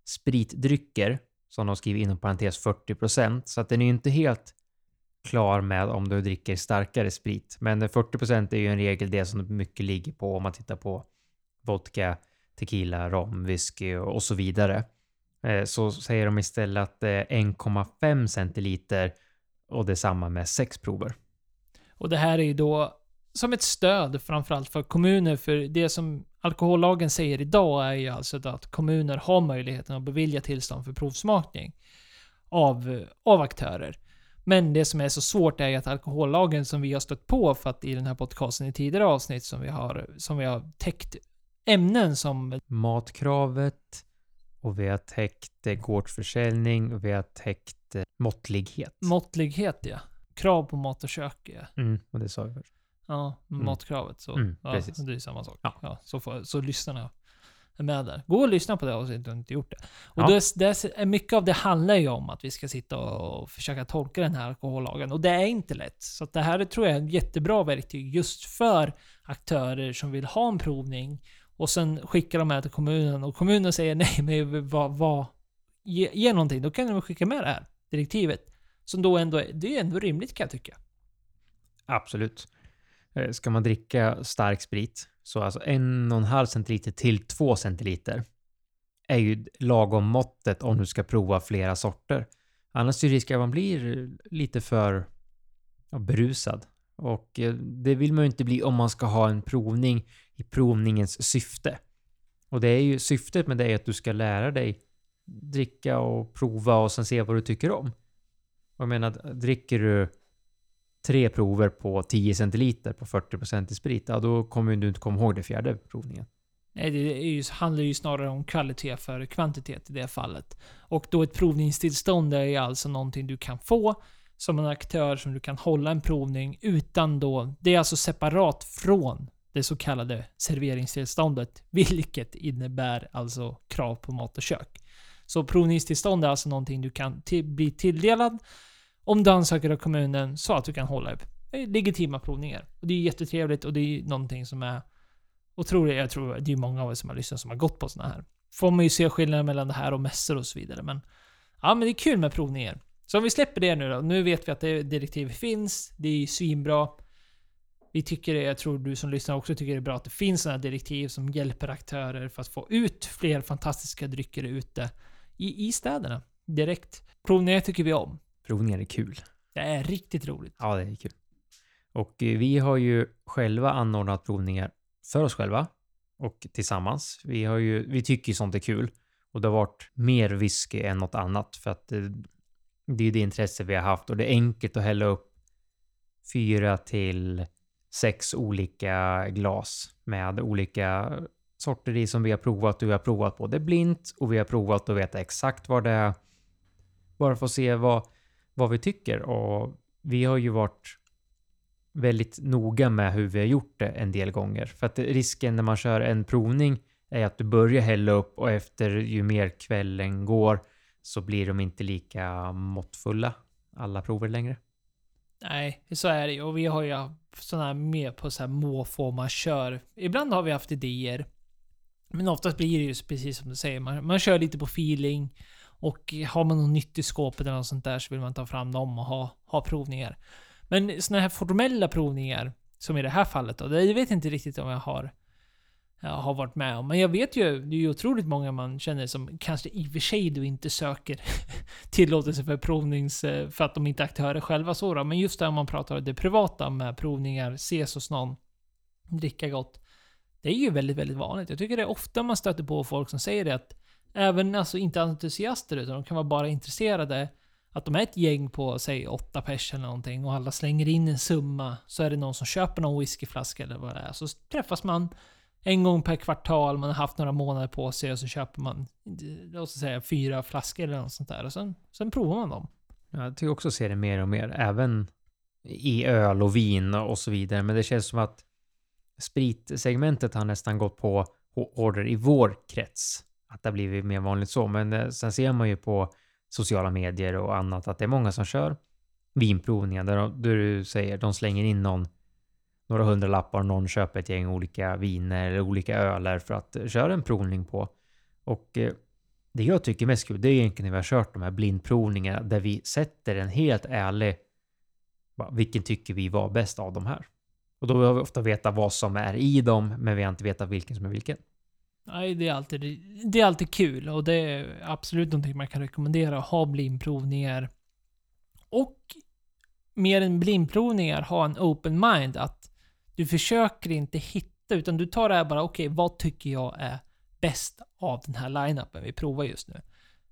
spritdrycker som de skriver inom parentes 40% så att den är ju inte helt klar med om du dricker starkare sprit. Men 40% är ju en regel det som mycket ligger på om man tittar på vodka, tequila, rom, whisky och så vidare. Eh, så säger de istället att eh, 1,5 centiliter och detsamma med sex prover. Och det här är ju då som ett stöd framförallt för kommuner. För det som alkohollagen säger idag är ju alltså att kommuner har möjligheten att bevilja tillstånd för provsmakning av, av aktörer. Men det som är så svårt är ju att alkohollagen som vi har stött på för att i den här podcasten i tidigare avsnitt som vi har, som vi har täckt ämnen som Matkravet och vi har täckt gårdsförsäljning och vi har täckt eh, måttlighet. måttlighet, ja. Krav på mat och kök, ja. Mm, och det sa vi först. Ja, Mm. matkravet. Så, Mm, ja, det är samma sak. Ja. Ja. så, får, så lyssnarna är med där. Gå och lyssna på det om du inte gjort det. Och Ja. det, det är mycket av det handlar ju om att vi ska sitta och försöka tolka den här alkohollagen. Och det är inte lätt. Så det här är, tror jag är ett jättebra verktyg just för aktörer som vill ha en provning. Och sen skickar de här till kommunen och kommunen säger nej, men vad, vad, ge, ge någonting. Då kan de skicka med det här direktivet. Som då ändå är, det är ändå rimligt kan jag tycka. Absolut. Eh, ska man dricka stark sprit så alltså en och en halv centiliter till två centiliter är ju lagom måttet om du ska prova flera sorter. Annars är det risk att man blir lite för ja, berusad. Och eh, det vill man ju inte bli om man ska ha en provning i provningens syfte. Och det är ju syftet med det är att du ska lära dig dricka och prova och sen se vad du tycker om. Och jag menar, dricker du tre prover på 10 centiliter på 40 i sprit, ja då kommer du inte komma ihåg det fjärde provningen. Nej, det är ju, handlar ju snarare om kvalitet för kvantitet i det fallet. Och då ett provningstillstånd är ju alltså någonting du kan få som en aktör som du kan hålla en provning utan då... Det är alltså separat från det så kallade serveringstillståndet, vilket innebär alltså krav på mat och kök. Så provningstillstånd är alltså någonting du kan till, bli tilldelad om du ansöker av kommunen så att du kan hålla upp eh, legitima provningar. Och det är jättetrevligt och det är någonting som är otroligt. Jag tror det är många av er som har lyssnat som har gått på såna här. Får man ju se skillnaden mellan det här och mässor och så vidare. Men ja, men det är kul med provningar. Så om vi släpper det nu då. Nu vet vi att det direktiv finns. Det är ju svinbra. Vi tycker det, jag tror du som lyssnar också tycker det är bra att det finns sådana här direktiv som hjälper aktörer för att få ut fler fantastiska drycker ute i, i städerna. Direkt. Provningar tycker vi om. Provningar är kul. Det är riktigt roligt. Ja, det är kul. Och eh, vi har ju själva anordnat provningar för oss själva och tillsammans. Vi, har ju, vi tycker ju sånt är kul och det har varit mer whisky än något annat för att det, det är det intresse vi har haft och det är enkelt att hälla upp fyra till sex olika glas med olika sorter i som vi har provat och vi har provat både blint och vi har provat att veta exakt vad det är. Bara för att se vad, vad vi tycker och vi har ju varit väldigt noga med hur vi har gjort det en del gånger. För att risken när man kör en provning är att du börjar hälla upp och efter ju mer kvällen går så blir de inte lika måttfulla, alla prover längre. Nej, så är det ju. Och vi har ju sådana här med på så här måfå man kör. Ibland har vi haft idéer. Men oftast blir det ju precis som du säger. Man, man kör lite på feeling. Och har man något nytt i skåpet eller något sånt där så vill man ta fram dem och ha, ha provningar. Men sådana här formella provningar, som i det här fallet då, det vet jag inte riktigt om jag har, jag har varit med om. Men jag vet ju, det är ju otroligt många man känner som kanske i och för sig du inte söker tillåtelse för provnings... Eh, för att de inte är aktörer själva så då. Men just där man pratar om det privata med provningar, ses hos någon, dricka gott. Det är ju väldigt, väldigt vanligt. Jag tycker det är ofta man stöter på folk som säger det att även alltså inte entusiaster utan de kan vara bara intresserade att de är ett gäng på, säg åtta pers eller någonting och alla slänger in en summa. Så är det någon som köper någon whiskyflaska eller vad det är. Så träffas man en gång per kvartal, man har haft några månader på sig och så köper man, låt oss säga fyra flaskor eller något sånt där. Och sen, sen provar man dem. Jag tycker också se det mer och mer, även i öl och vin och så vidare. Men det känns som att spritsegmentet har nästan gått på order i vår krets. Att det har blivit mer vanligt så. Men eh, sen ser man ju på sociala medier och annat att det är många som kör vinprovningar där, du säger de slänger in någon några hundra lappar och någon köper ett gäng olika viner eller olika öler för att eh, köra en provning på. Och eh, det jag tycker är mest kul, det är egentligen när vi har kört de här blindprovningarna där vi sätter en helt ärlig vilken tycker vi var bäst av de här? Och då behöver vi ofta veta vad som är i dem, men vi har inte vetat vilken som är vilken. Nej, det är alltid, det är alltid kul och det är absolut någonting man kan rekommendera. att Ha blindprovningar. Och mer än blindprovningar, ha en open mind. Att du försöker inte hitta, utan du tar det här bara, okej, okay, vad tycker jag är bäst av den här line-upen vi provar just nu?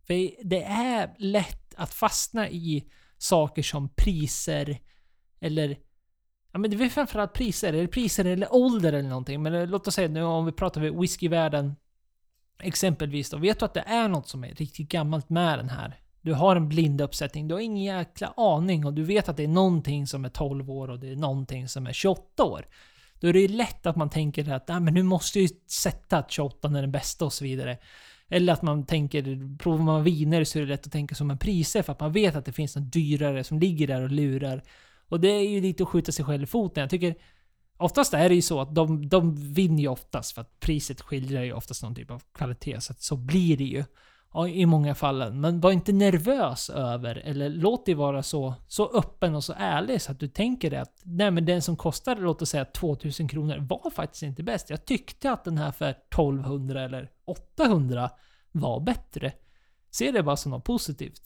För det är lätt att fastna i saker som priser eller Ja men det är framförallt priser, eller priser eller ålder eller någonting. Men eh, låt oss säga nu om vi pratar om whiskyvärlden. Exempelvis då. Vet du att det är något som är riktigt gammalt med den här? Du har en blind uppsättning, du har ingen jäkla aning och du vet att det är någonting som är 12 år och det är någonting som är 28 år. Då är det ju lätt att man tänker att ah, men nu måste jag ju sätta att 28 är den bästa och så vidare. Eller att man tänker, provar man viner så är det lätt att tänka som en priser för att man vet att det finns något dyrare som ligger där och lurar. Och det är ju lite att skjuta sig själv i foten. Jag tycker oftast är det ju så att de, de vinner ju oftast för att priset skiljer ju oftast någon typ av kvalitet. Så att så blir det ju i många fallen. Men var inte nervös över, eller låt dig vara så, så öppen och så ärlig så att du tänker det att nej men den som kostar, låt oss säga 2000 kronor, var faktiskt inte bäst. Jag tyckte att den här för 1200 eller 800 var bättre. Se det bara som något positivt.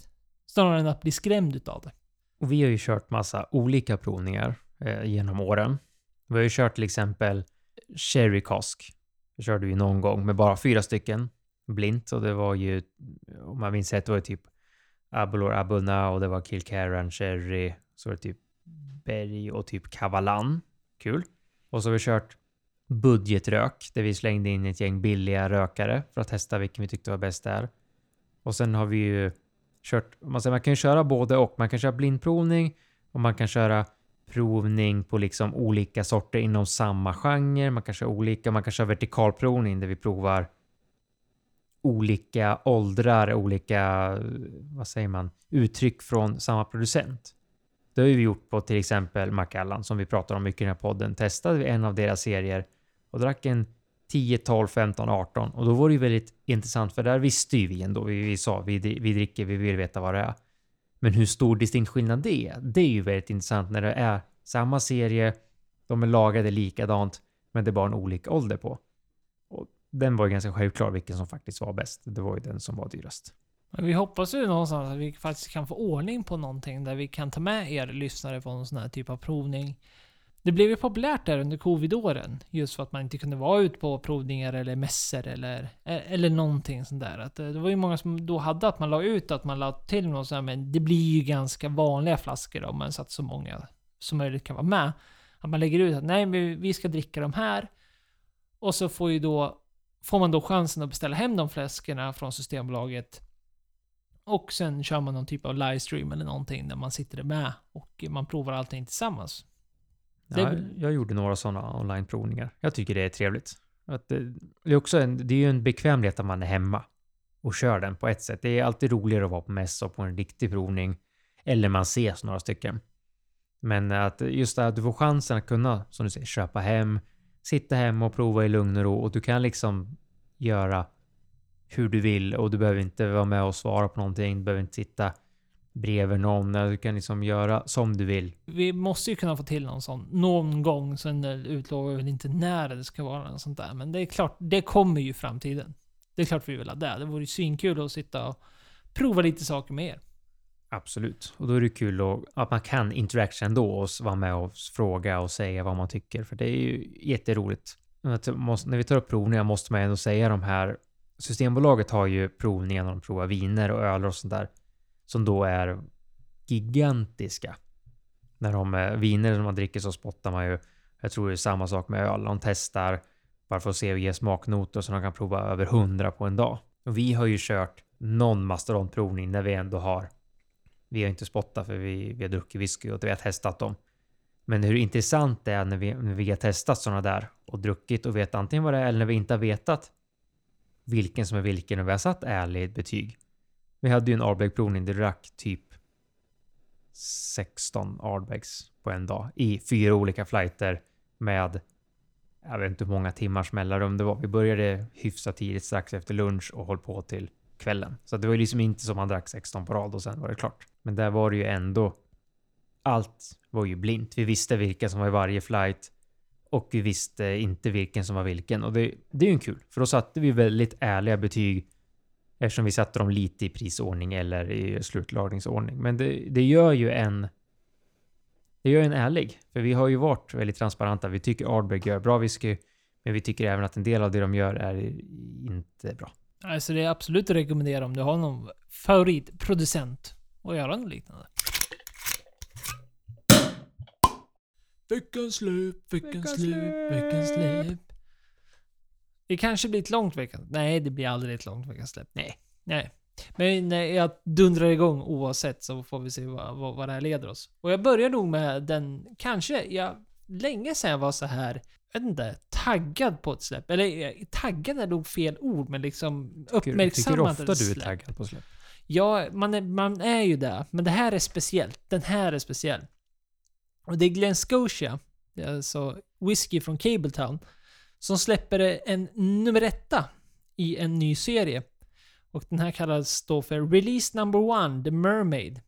Snarare än att bli skrämd utav det. Och vi har ju kört massa olika provningar eh, genom åren. Vi har ju kört till exempel Cherry Cask. Det körde vi någon gång med bara fyra stycken blint och det var ju, om man minns rätt, det var typ Abulor Abuna och det var Kilcaran Cherry, så var det typ Berg och typ Kavalan. Kul. Och så har vi kört budgetrök där vi slängde in ett gäng billiga rökare för att testa vilken vi tyckte var bäst där. Och sen har vi ju kört, man, säger, man kan ju köra både och. Man kan köra blindprovning och man kan köra provning på liksom olika sorter inom samma genre. Man kan köra olika, man kan köra vertikalprovning där vi provar olika åldrar, olika, vad säger man, uttryck från samma producent. Det har vi gjort på till exempel Macallan som vi pratar om mycket i den här podden. Testade vi en av deras serier och drack en 10, 12, 15, 18 och då var det ju väldigt intressant för där visste ju vi ändå. Vi, vi sa vi, vi dricker, vi vill veta vad det är. Men hur stor distinkt skillnad det är, det är ju väldigt intressant när det är samma serie, de är lagade likadant, men det är bara en olika ålder på. Och den var ju ganska självklar vilken som faktiskt var bäst. Det var ju den som var dyrast. Vi hoppas ju någonstans att vi faktiskt kan få ordning på någonting där vi kan ta med er lyssnare på en sån här typ av provning. Det blev ju populärt där under Covid-åren. Just för att man inte kunde vara ute på provningar eller mässor eller, eh, eller någonting sånt där. Att eh, det var ju många som då hade att man la ut att man la till något sånt men det blir ju ganska vanliga flaskor om man så att så många som möjligt kan vara med. Att man lägger ut att nej, men vi ska dricka de här. Och så får ju då får man då chansen att beställa hem de flaskorna från Systembolaget. Och sen kör man någon typ av livestream eller någonting där man sitter med och man provar allting tillsammans. Det ja, jag gjorde några sådana onlineprovningar. Jag tycker det är trevligt. Att det, det, är också en, det är ju en bekvämlighet att man är hemma. och kör den på ett sätt. Det är alltid roligare att vara på mässa och på en riktig provning eller man ses några stycken. Men att just det att du får chansen att kunna, som du säger, köpa hem, sitta hemma och prova i lugn och ro och du kan liksom göra hur du vill och du behöver inte vara med och svara på någonting. Du behöver inte sitta bredvid någon. Du kan liksom göra som du vill. Vi måste ju kunna få till någon sån någon gång. Sen utlovar vi väl inte när det ska vara något sånt där. Men det är klart, det kommer ju i framtiden. Det är klart vi vill ha det. Det vore ju svinkul att sitta och prova lite saker med er. Absolut. Och då är det kul att, man kan interaction ändå och vara med och fråga och säga vad man tycker. För det är ju jätteroligt. När vi tar upp provningar måste man ändå säga de här. Systembolaget har ju provningar när de provar viner och öl och sånt där. Som då är gigantiska. När de eh, viner som man dricker så spottar man ju. Jag tror det är samma sak med öl. De testar bara för att se och ge smaknoter så de kan prova över hundra på en dag. Och vi har ju kört någon mastodontprovning när vi ändå har vi har inte spottat för vi, vi har druckit whisky och vi har testat dem. Men hur intressant det är när vi, när vi har testat sådana där och druckit och vet antingen vad det är eller när vi inte har vetat vilken som är vilken och vi har satt ärligt betyg. Vi hade ju en Ardbeg-provning, det rack typ 16 Ardbegs på en dag i fyra olika flighter med jag vet inte hur många timmars mellanrum det var. Vi började hyfsat tidigt strax efter lunch och höll på till kvällen. Så det var ju liksom inte som man drack 16 på rad och sen var det klart. Men där var det ju ändå... Allt var ju blint. Vi visste vilka som var i varje flight och vi visste inte vilken som var vilken. Och det, det är ju en kul, för då satte vi väldigt ärliga betyg eftersom vi satte dem lite i prisordning eller i slutlagringsordning. Men det, det gör ju en... Det gör en ärlig, för vi har ju varit väldigt transparenta. Vi tycker Ardbeg gör bra whisky, men vi tycker även att en del av det de gör är inte bra. Alltså det är absolut att rekommendera om du har någon favoritproducent att göra något liknande. Veckans släpp, veckans släpp, veckans släpp. Det kanske blir ett långt veckans... Nej, det blir aldrig ett långt veckans släpp. Nej. Nej. Men jag dundrar igång oavsett så får vi se vad, vad, vad det här leder oss. Och jag börjar nog med den, kanske, jag, länge sedan jag var så här jag vet inte, taggad på ett släpp. Eller taggad är nog fel ord, men liksom uppmärksammad Tycker ofta du är taggad på släpp? Ja, man är, man är ju det. Men det här är speciellt. Den här är speciell. Och det är Glen Scotia, alltså whisky från Cabletown, som släpper en nummer etta i en ny serie. Och den här kallas då för Release Number One, The Mermaid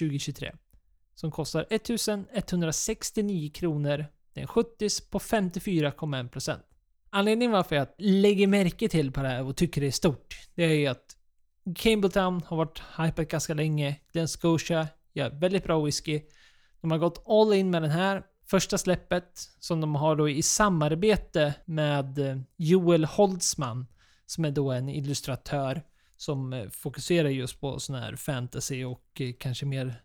2023. Som kostar 1169 kronor det är en 70 på 54,1%. Anledningen varför jag lägger märke till på det här och tycker det är stort, det är ju att Campbelltown har varit hypat ganska länge. Glen Scotia gör väldigt bra whisky. De har gått all in med den här. Första släppet som de har då i samarbete med eh, Joel Holtzman som är då en illustratör som eh, fokuserar just på sån här fantasy och eh, kanske mer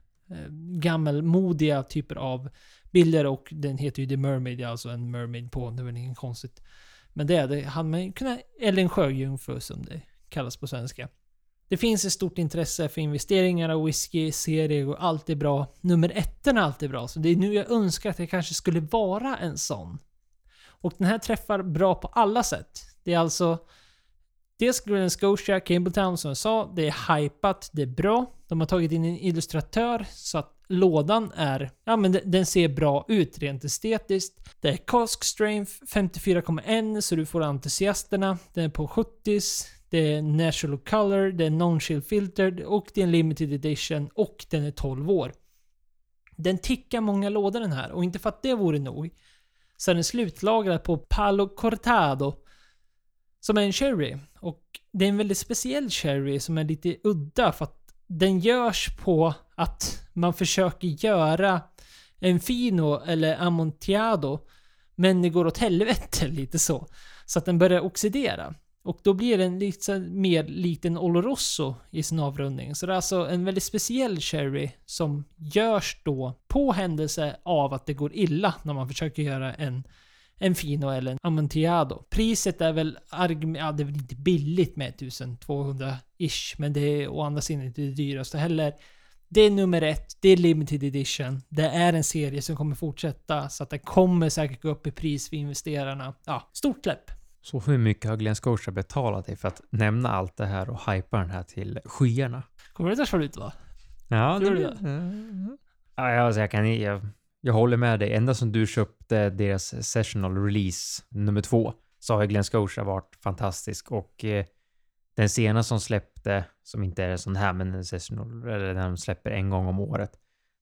gammelmodiga typer av bilder och den heter ju The Mermaid, alltså en mermaid på, det är väl inget konstigt. Men det, är det han man kunna eller en sjöjungfru som det kallas på svenska. Det finns ett stort intresse för investeringar av whisky, serier och allt är bra. Nummer etten är alltid bra, så det är nu jag önskar att det kanske skulle vara en sån. Och den här träffar bra på alla sätt. Det är alltså Dels Green Scotia, Campbelltown som jag sa, det är hypat, det är bra. De har tagit in en illustratör så att lådan är, ja men den ser bra ut rent estetiskt. Det är Cask Strength 54,1 så du får entusiasterna. Den är på 70s det är Natural Color, det är Non-Chill Filtered och det är en Limited Edition och den är 12 år. Den tickar många lådor den här och inte för att det vore nog så är den slutlagrad på Palo Cortado som är en cherry. Och det är en väldigt speciell cherry som är lite udda för att den görs på att man försöker göra en fino eller amontillado men det går åt helvete lite så. Så att den börjar oxidera. Och då blir den lite mer likt en Oloroso i sin avrundning. Så det är alltså en väldigt speciell cherry som görs då på händelse av att det går illa när man försöker göra en en Fino eller en Amontillado. Priset är väl, ja, det är väl inte billigt med 1200-ish, men det är å andra sidan inte det dyraste heller. Det är nummer ett, det är limited edition. Det är en serie som kommer fortsätta, så att det kommer säkert gå upp i pris för investerarna. Ja, stort släpp. Så hur mycket har Glenn Scotia betalat dig för att nämna allt det här och hypa den här till skyarna? Kommer det ta slut va? Ja, Tror det, du ja, jag, alltså, jag, kan, jag, jag håller med dig. Ända som du köpte deras sessional release nummer två så har Glenn Scotia varit fantastisk och eh, den senaste som släppte, som inte är en sån här, men en sessional, eller den de släpper en gång om året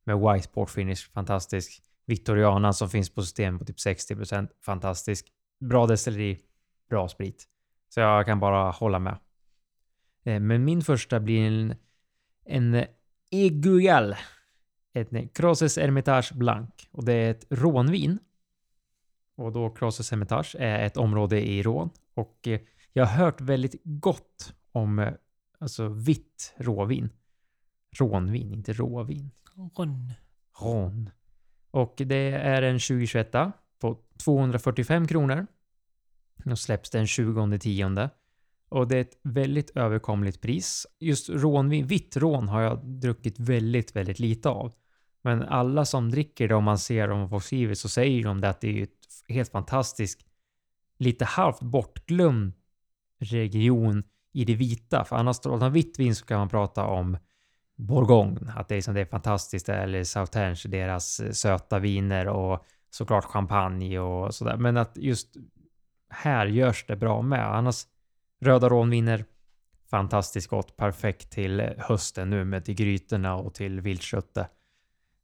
med whiteboard finish, fantastisk. Victoriana som finns på system på typ 60%, fantastisk. Bra destilleri, bra sprit. Så jag kan bara hålla med. Eh, Men min första blir en, en Eguyal. Ett Crosses Hermitage Blanc. Och det är ett rånvin. Och då Crosses Hermitage är ett område i Rån. Och eh, jag har hört väldigt gott om eh, alltså vitt råvin. Rånvin, inte råvin. Ron. Ron. Och det är en 2021 på 245 kronor. Och släpps den 20 tionde. Och det är ett väldigt överkomligt pris. Just rånvin, vitt rån har jag druckit väldigt, väldigt lite av. Men alla som dricker det, om man ser dem på skrivet, så säger de det att det är ju ett helt fantastiskt, lite halvt bortglömd region i det vita. För annars, om man vitt vin så kan man prata om Bourgogne, att det är, som det är fantastiskt, eller Sauternes, deras eh, söta viner och såklart champagne och sådär. Men att just här görs det bra med. Annars röda rånviner, fantastiskt gott, perfekt till eh, hösten nu med till grytorna och till viltköttet.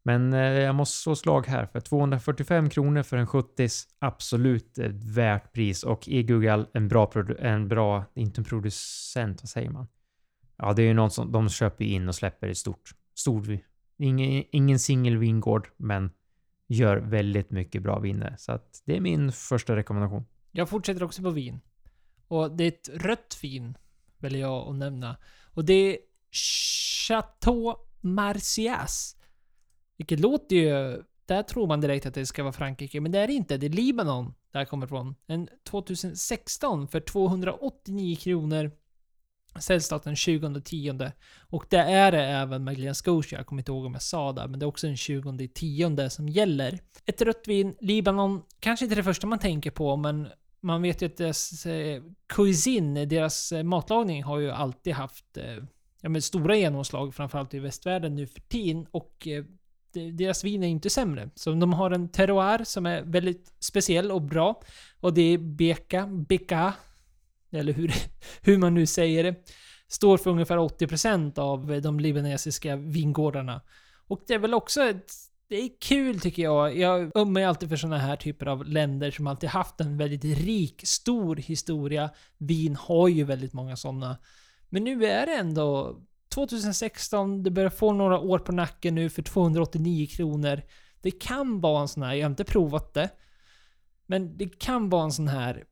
Men eh, jag måste slå slag här för 245 kronor för en 70 absolut eh, värt pris och Egugal en bra, en bra, inte en producent, vad säger man? Ja, det är ju någon som de köper in och släpper i stort. Stor, ingen, ingen singel vingård, men gör väldigt mycket bra viner. Så att det är min första rekommendation. Jag fortsätter också på vin. Och det är ett rött vin, väljer jag att nämna. Och det är Chateau Marcias. Vilket låter ju... Där tror man direkt att det ska vara Frankrike, men det är det inte. Det är Libanon där kommer ifrån. En 2016 för 289 kronor. Säljs den 20 tionde. Och det är det även med Glen Scotia. Jag kommer inte ihåg om jag sa det, men det är också den 20 tionde som gäller. Ett rött vin, Libanon, kanske inte det första man tänker på, men man vet ju att deras eh, cuisine, deras eh, matlagning har ju alltid haft eh, ja, men stora genomslag, framförallt i västvärlden nu för tiden. Och eh, deras vin är inte sämre. Så de har en terroir som är väldigt speciell och bra. Och det är Beka, Beka, eller hur, hur man nu säger det. Står för ungefär 80% av de libanesiska vingårdarna. Och det är väl också ett det är kul tycker jag. Jag ömmar ju alltid för såna här typer av länder som alltid haft en väldigt rik, stor historia. Vin har ju väldigt många sådana. Men nu är det ändå 2016, det börjar få några år på nacken nu för 289 kronor. Det kan vara en sån här, jag har inte provat det. Men det kan vara en sån här...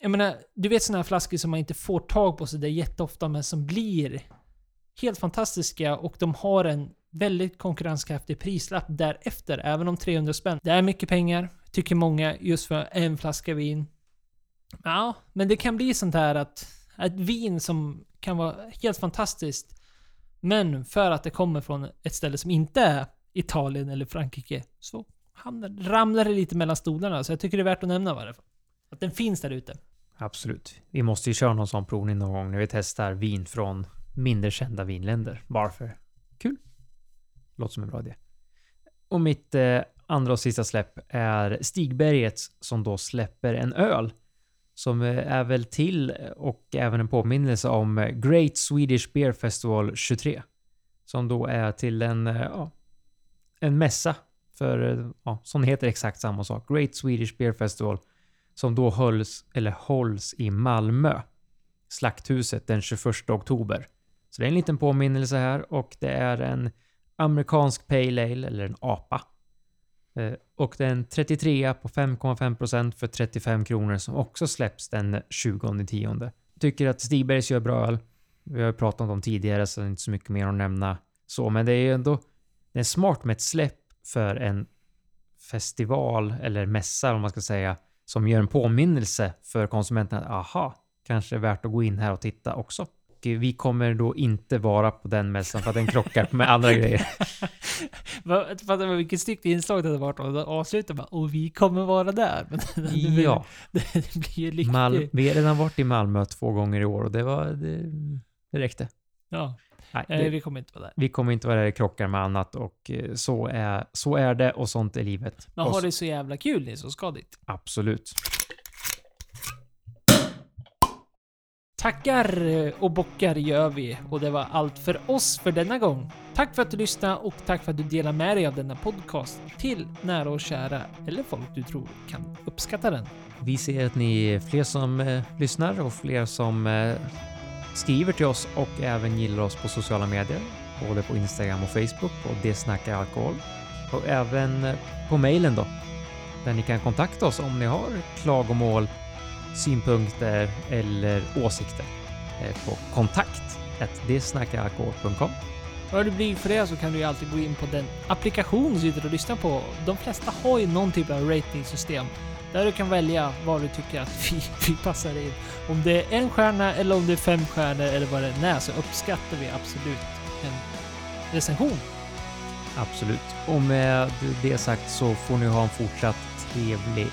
Jag menar, du vet såna här flaskor som man inte får tag på så det är jätteofta men som blir helt fantastiska och de har en väldigt konkurrenskraftig prislapp därefter, även om 300 spänn. Det är mycket pengar, tycker många, just för en flaska vin. Ja, men det kan bli sånt här att ett vin som kan vara helt fantastiskt, men för att det kommer från ett ställe som inte är Italien eller Frankrike, så hamnar, ramlar det lite mellan stolarna. Så jag tycker det är värt att nämna varför. Att den finns där ute. Absolut. Vi måste ju köra någon sån provning någon gång när vi testar vin från mindre kända vinländer. Varför? Kul. Låter som en bra idé. Och mitt eh, andra och sista släpp är Stigbergets som då släpper en öl som eh, är väl till eh, och även en påminnelse om eh, Great Swedish Beer Festival 23. Som då är till en, eh, ja, en mässa för, eh, ja, som heter exakt samma sak. Great Swedish Beer Festival som då hölls, eller hålls i Malmö. Slakthuset den 21 oktober. Så det är en liten påminnelse här och det är en amerikansk pale ale, eller en APA. Eh, och det är en 33 på 5,5% för 35 kronor som också släpps den 20 tionde. Tycker att Stigbergs gör bra öl. Vi har ju pratat om dem tidigare så det är inte så mycket mer att nämna så, men det är ju ändå det är smart med ett släpp för en festival eller mässa om man ska säga som gör en påminnelse för konsumenten att aha, kanske är värt att gå in här och titta också. Och eh, vi kommer då inte vara på den mässan för att den krockar med andra grejer. Fattar du vilket snyggt inslag det hade varit om det avslutar med och vi kommer vara där. Men Ja, det, det blir ju. Mal- vi har redan varit i Malmö två gånger i år och det var... Det, det räckte. Ja, Nej, nej, det, vi kommer inte vara där. vi kommer inte vara där det krockar med annat och eh, så är, så är det och sånt är livet. Men har det så jävla kul ni som ska dit. Absolut. Tackar och bockar gör vi och det var allt för oss för denna gång. Tack för att du lyssnade och tack för att du delar med dig av denna podcast till nära och kära eller folk du tror kan uppskatta den. Vi ser att ni är fler som eh, lyssnar och fler som eh, skriver till oss och även gillar oss på sociala medier. Både på Instagram och Facebook och Det snackar alkohol. Och även eh, på mejlen då. Där ni kan kontakta oss om ni har klagomål, synpunkter eller åsikter. Eh, på kontakt desnackaralkohol.com. Vad det blir för det så kan du ju alltid gå in på den applikation du sitter och lyssnar på. De flesta har ju någon typ av ratingsystem där du kan välja vad du tycker att vi, vi passar in. Om det är en stjärna eller om det är fem stjärnor eller vad det är så uppskattar vi absolut en recension. Absolut. Och med det sagt så får ni ha en fortsatt trevlig.